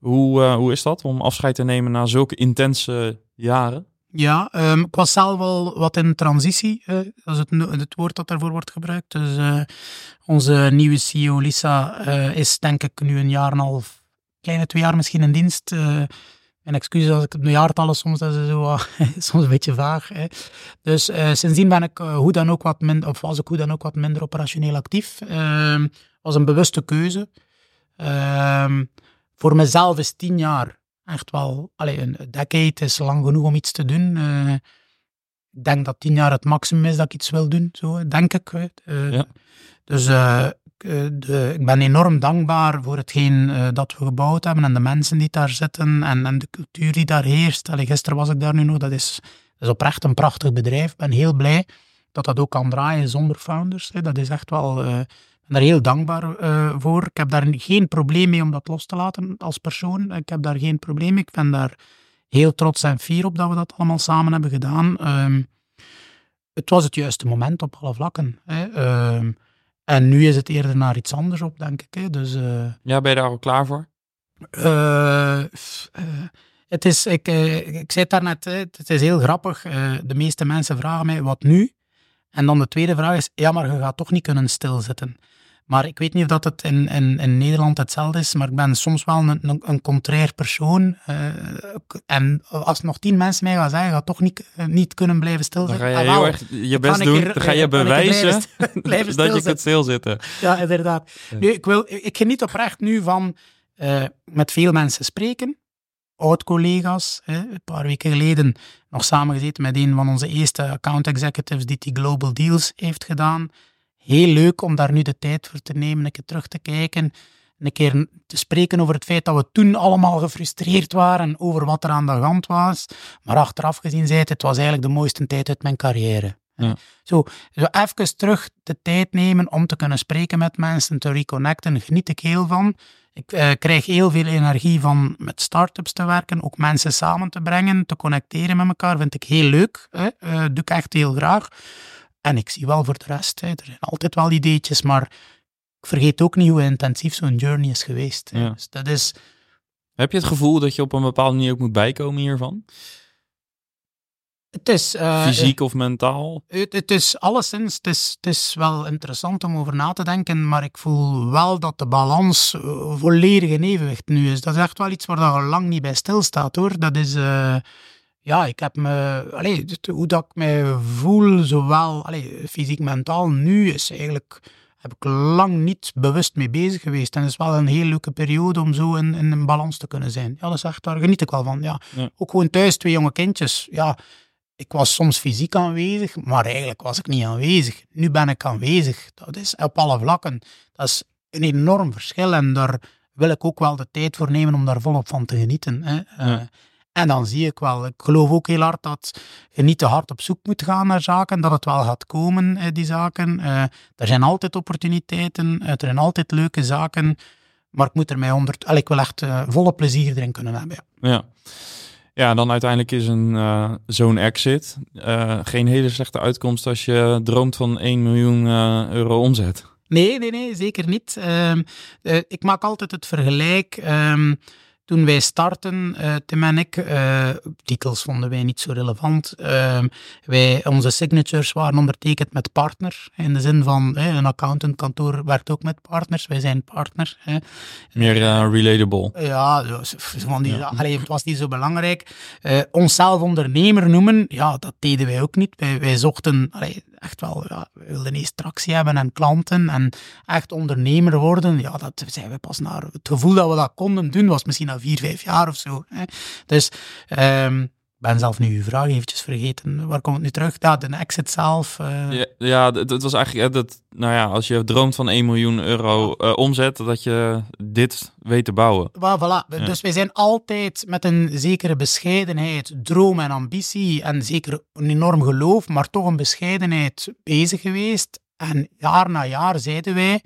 Hoe, uh, hoe is dat om afscheid te nemen na zulke intense jaren? Ja, um, ik was zelf wel wat in transitie. Uh, dat is het, het, woord dat daarvoor wordt gebruikt. Dus uh, onze nieuwe CEO Lisa is denk ik nu een jaar en een half, kleine twee jaar misschien in dienst. en excuses als ik het jaartallen soms, dat is zo, soms een beetje vaag. Hè. Dus sindsdien ben ik hoe dan ook wat minder, of was ik hoe dan ook wat minder operationeel actief. Ehm, was een bewuste keuze. Voor mezelf is tien jaar echt wel, allez, een decade is lang genoeg om iets te doen. Uh, ik denk dat tien jaar het maximum is dat ik iets wil doen, zo, denk ik. Uh, ja. Dus uh, eh, de, ik ben enorm dankbaar voor hetgeen eh, dat we gebouwd hebben en de mensen die daar zitten en, en de cultuur die daar heerst. Allee, gisteren was ik daar nu nog, dat is, dat is oprecht een prachtig bedrijf. Ik ben heel blij dat dat ook kan draaien zonder founders. Hè. Dat is echt wel, ben daar heel dankbaar voor. Ik heb daar geen probleem mee om dat los te laten als persoon. Ik heb daar geen probleem mee. Ik ben daar heel trots en fier op dat we dat allemaal samen hebben gedaan. Ehm, het was het juiste moment op alle vlakken. Hè. Ehm, en nu is het eerder naar iets anders op, denk ik. Hè. Dus, uh, ja, ben je daar al klaar voor? Uh, het is, ik, ik zei het daarnet, het is heel grappig. de meeste mensen vragen mij, wat nu? En dan de tweede vraag is, ja, maar je gaat toch niet kunnen stilzitten. Maar ik weet niet of dat het in, in, in Nederland hetzelfde is, maar ik ben soms wel een, een, een contrair persoon. Uh, en als nog tien mensen mij gaan zeggen, gaat toch niet, uh, niet kunnen blijven stilzitten. Dan ga je heel erg je best doen, dan ga je bewijzen blijven, blijven dat je kunt stilzitten. Ja, inderdaad. Ja. Nu, ik, wil, ik geniet oprecht nu van uh, met veel mensen spreken. Oud-collega's, een paar weken geleden nog samengezeten met een van onze eerste account executives die die Global Deals heeft gedaan heel leuk om daar nu de tijd voor te nemen, een keer terug te kijken, een keer te spreken over het feit dat we toen allemaal gefrustreerd waren over wat er aan de hand was. Maar achteraf gezien zei het, het was eigenlijk de mooiste tijd uit mijn carrière. Ja. Zo, zo even terug de tijd nemen om te kunnen spreken met mensen, te reconnecten, geniet ik heel van. Ik uh, krijg heel veel energie van met start-ups te werken, ook mensen samen te brengen, te connecteren met elkaar, vind ik heel leuk. Hè? Uh, doe ik echt heel graag. En ik zie wel voor de rest, hè, er zijn altijd wel ideetjes, maar ik vergeet ook niet hoe intensief zo'n journey is geweest. Ja. Dus dat is... Heb je het gevoel dat je op een bepaalde manier ook moet bijkomen hiervan? Het is, uh, Fysiek of mentaal? Het, het, is alleszins, het is, het is wel interessant om over na te denken, maar ik voel wel dat de balans uh, volledig in evenwicht nu is. Dat is echt wel iets waar je lang niet bij stilstaat hoor. Dat is... Uh, ja, ik heb me, allee, hoe dat ik me voel, zowel allee, fysiek, mentaal, nu is eigenlijk, heb ik lang niet bewust mee bezig geweest. En het is wel een heel leuke periode om zo in, in een balans te kunnen zijn. Ja, dat is echt, daar geniet ik wel van. Ja. ja. Ook gewoon thuis, twee jonge kindjes. Ja, ik was soms fysiek aanwezig, maar eigenlijk was ik niet aanwezig. Nu ben ik aanwezig. Dat is op alle vlakken. Dat is een enorm verschil en daar wil ik ook wel de tijd voor nemen om daar volop van te genieten. Hè. Ja. En dan zie ik wel, ik geloof ook heel hard dat je niet te hard op zoek moet gaan naar zaken, dat het wel gaat komen, die zaken. Uh, er zijn altijd opportuniteiten, er zijn altijd leuke zaken, maar ik moet er mij onder... Ik wil echt volle plezier erin kunnen hebben. Ja. ja. Ja, dan uiteindelijk is een uh, zo'n exit geen hele slechte uitkomst als je droomt van 1 miljoen euro omzet. Nee, nee, nee, zeker niet. Ehm, ik maak altijd het vergelijk. Ehm, toen wij starten, uh, Tim en ik, uh, titels vonden wij niet zo relevant. Uh, wij, onze signatures waren ondertekend met partner. In de zin van, een accountantkantoor werkt ook met partners. Wij zijn partner. Meer relatable. ja, van die, ja. Allee, het was niet zo belangrijk. onszelf ondernemer noemen, ja, dat deden wij ook niet. Wij, wij zochten allee, echt wel, ja, we wilden eerst tractie hebben en klanten en echt ondernemer worden. Ja, dat zijn we pas naar het gevoel dat we dat konden doen, was misschien na vier, vijf jaar of zo. Hè. Dus um, ben zelf nu uw vraag eventjes vergeten. Waar komt het nu terug? Ja, de exit zelf. Uh... Ja, ja, het was eigenlijk dat, nou ja, als je droomt van 1 miljoen euro uh, omzet, dat je dit weet te bouwen. Well, voilà. Ja. Dus wij zijn altijd met een zekere bescheidenheid, droom en ambitie en zeker een enorm geloof, maar toch een bescheidenheid bezig geweest. En jaar na jaar zeiden wij,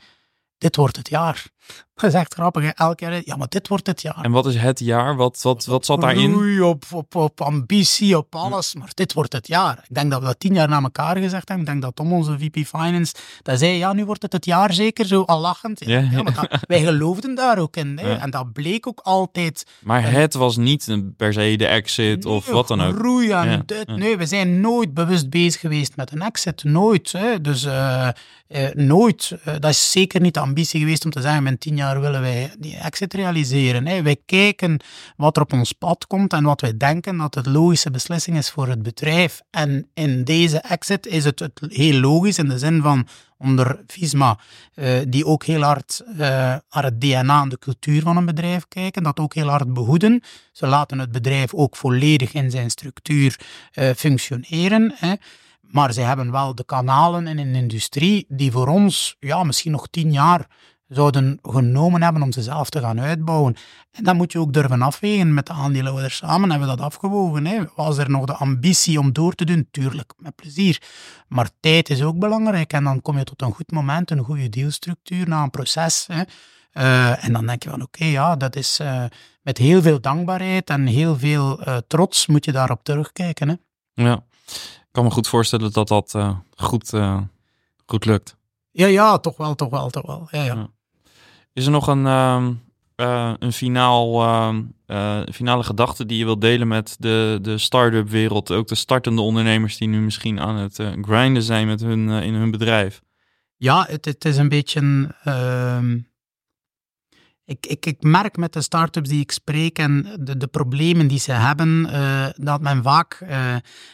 dit wordt het jaar. Dat is echt grappig, hè? elk jaar. Ja, maar dit wordt het jaar. En wat is het jaar? Wat, wat, wat zat daarin? Groei, op, op, op ambitie, op alles. Maar dit wordt het jaar. Ik denk dat we dat tien jaar na elkaar gezegd hebben. Ik denk dat Tom, onze VP Finance, dat zei, ja, nu wordt het het jaar zeker, zo al lachend. Ja, ja. maar dat, wij geloofden daar ook in. Hè? Ja. En dat bleek ook altijd. Maar het was niet per se de exit nee, of wat dan ook. Groei en dit. Nee, we zijn nooit bewust bezig geweest met een exit. Nooit. Hè? Dus uh, uh, nooit. Uh, dat is zeker niet de ambitie geweest om te zeggen, tien jaar willen wij die exit realiseren. Hè. Wij kijken wat er op ons pad komt en wat wij denken dat het logische beslissing is voor het bedrijf. En in deze exit is het, het heel logisch in de zin van onder Visma, uh, die ook heel hard uh, naar het DNA en de cultuur van een bedrijf kijken, dat ook heel hard behoeden. Ze laten het bedrijf ook volledig in zijn structuur uh, functioneren. Hè. Maar ze hebben wel de kanalen in een industrie die voor ons ja, misschien nog tien jaar zouden genomen hebben om ze zelf te gaan uitbouwen. En dat moet je ook durven afwegen met de aandeelhouders samen. Hebben we dat afgewogen. Hè? Was er nog de ambitie om door te doen? Tuurlijk, met plezier. Maar tijd is ook belangrijk. En dan kom je tot een goed moment, een goede dealstructuur na een proces. Hè? Uh, en dan denk je van oké, ja, dat is uh, met heel veel dankbaarheid en heel veel uh, trots moet je daarop terugkijken. Hè? Ja, ik kan me goed voorstellen dat dat goed, goed lukt. Ja, ja, toch wel, toch wel, toch wel. Ja, ja. ja. Is er nog een, uh, een finaal, uh, finale gedachte die je wilt delen met de, de start-up wereld? Ook de startende ondernemers die nu misschien aan het grinden zijn met hun, in hun bedrijf. Ja, het, het is een beetje... Ehm, ik, ik, ik merk met de start-ups die ik spreek en de, de problemen die ze hebben, dat men vaak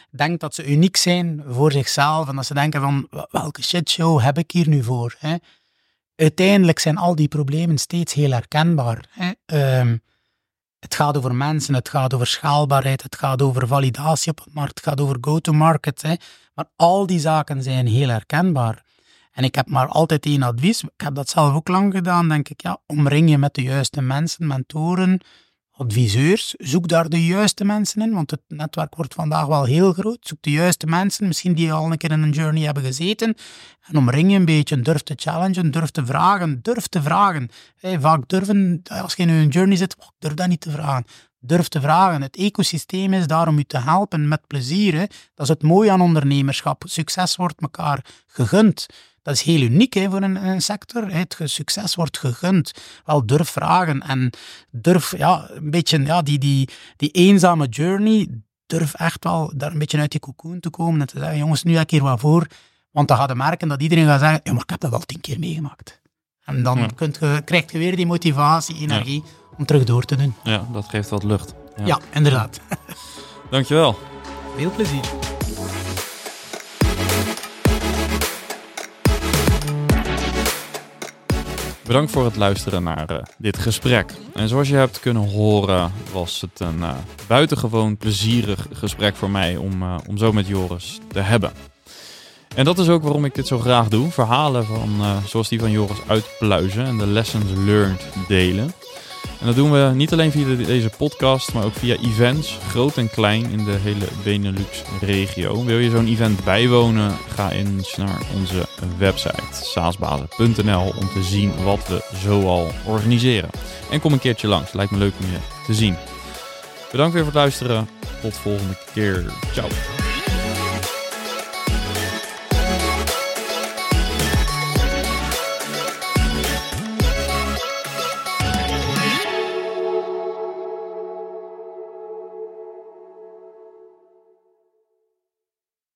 denkt dat ze uniek zijn voor zichzelf. En dat ze denken van, welke shitshow heb ik hier nu voor? Hè? uiteindelijk zijn al die problemen steeds heel herkenbaar. Hè. Um, het gaat over mensen, het gaat over schaalbaarheid, het gaat over validatie op de markt, het gaat over go-to-market. Maar al die zaken zijn heel herkenbaar. En ik heb maar altijd één advies. Ik heb dat zelf ook lang gedaan, denk ik. Ja, omring je met de juiste mensen, mentoren, adviseurs. Zoek daar de juiste mensen in, want het netwerk wordt vandaag wel heel groot. Zoek de juiste mensen, misschien die al een keer in een journey hebben gezeten. En omring je een beetje, durf te challengen, durf te vragen, durf te vragen. Hey, vaak durven, als je in een journey zit, durf dat niet te vragen. Durf te vragen. Het ecosysteem is daar om je te helpen met plezier. Dat is het mooie aan ondernemerschap. Succes wordt elkaar gegund. Dat is heel uniek hè, voor een, een, sector. Het succes wordt gegund. Wel, durf vragen en durf ja, een beetje ja, die, die, die eenzame journey, durf echt wel daar een beetje uit die cocoon te komen en te zeggen, jongens, nu heb ik hier wat voor. Want dan gaat je merken dat iedereen gaat zeggen, ja, maar ik heb dat al tien keer meegemaakt. En dan ja. kunt je, krijg je weer die motivatie, energie om terug door te doen. Ja, dat geeft wat lucht. Ja, ja inderdaad. Dankjewel. Veel plezier. Bedankt voor het luisteren naar uh, dit gesprek. En zoals je hebt kunnen horen, was het een uh, buitengewoon plezierig gesprek voor mij om, uh, om zo met Joris te hebben. En dat is ook waarom ik dit zo graag doe. Verhalen van, zoals die van Joris uitpluizen en de lessons learned delen. En dat doen we niet alleen via deze podcast, maar ook via events, groot en klein, in de hele Benelux-regio. Wil je zo'n event bijwonen? Ga eens naar onze website saasbazen.nl om te zien wat we zoal organiseren. En kom een keertje langs, lijkt me leuk om je te zien. Bedankt weer voor het luisteren. Tot volgende keer. Ciao.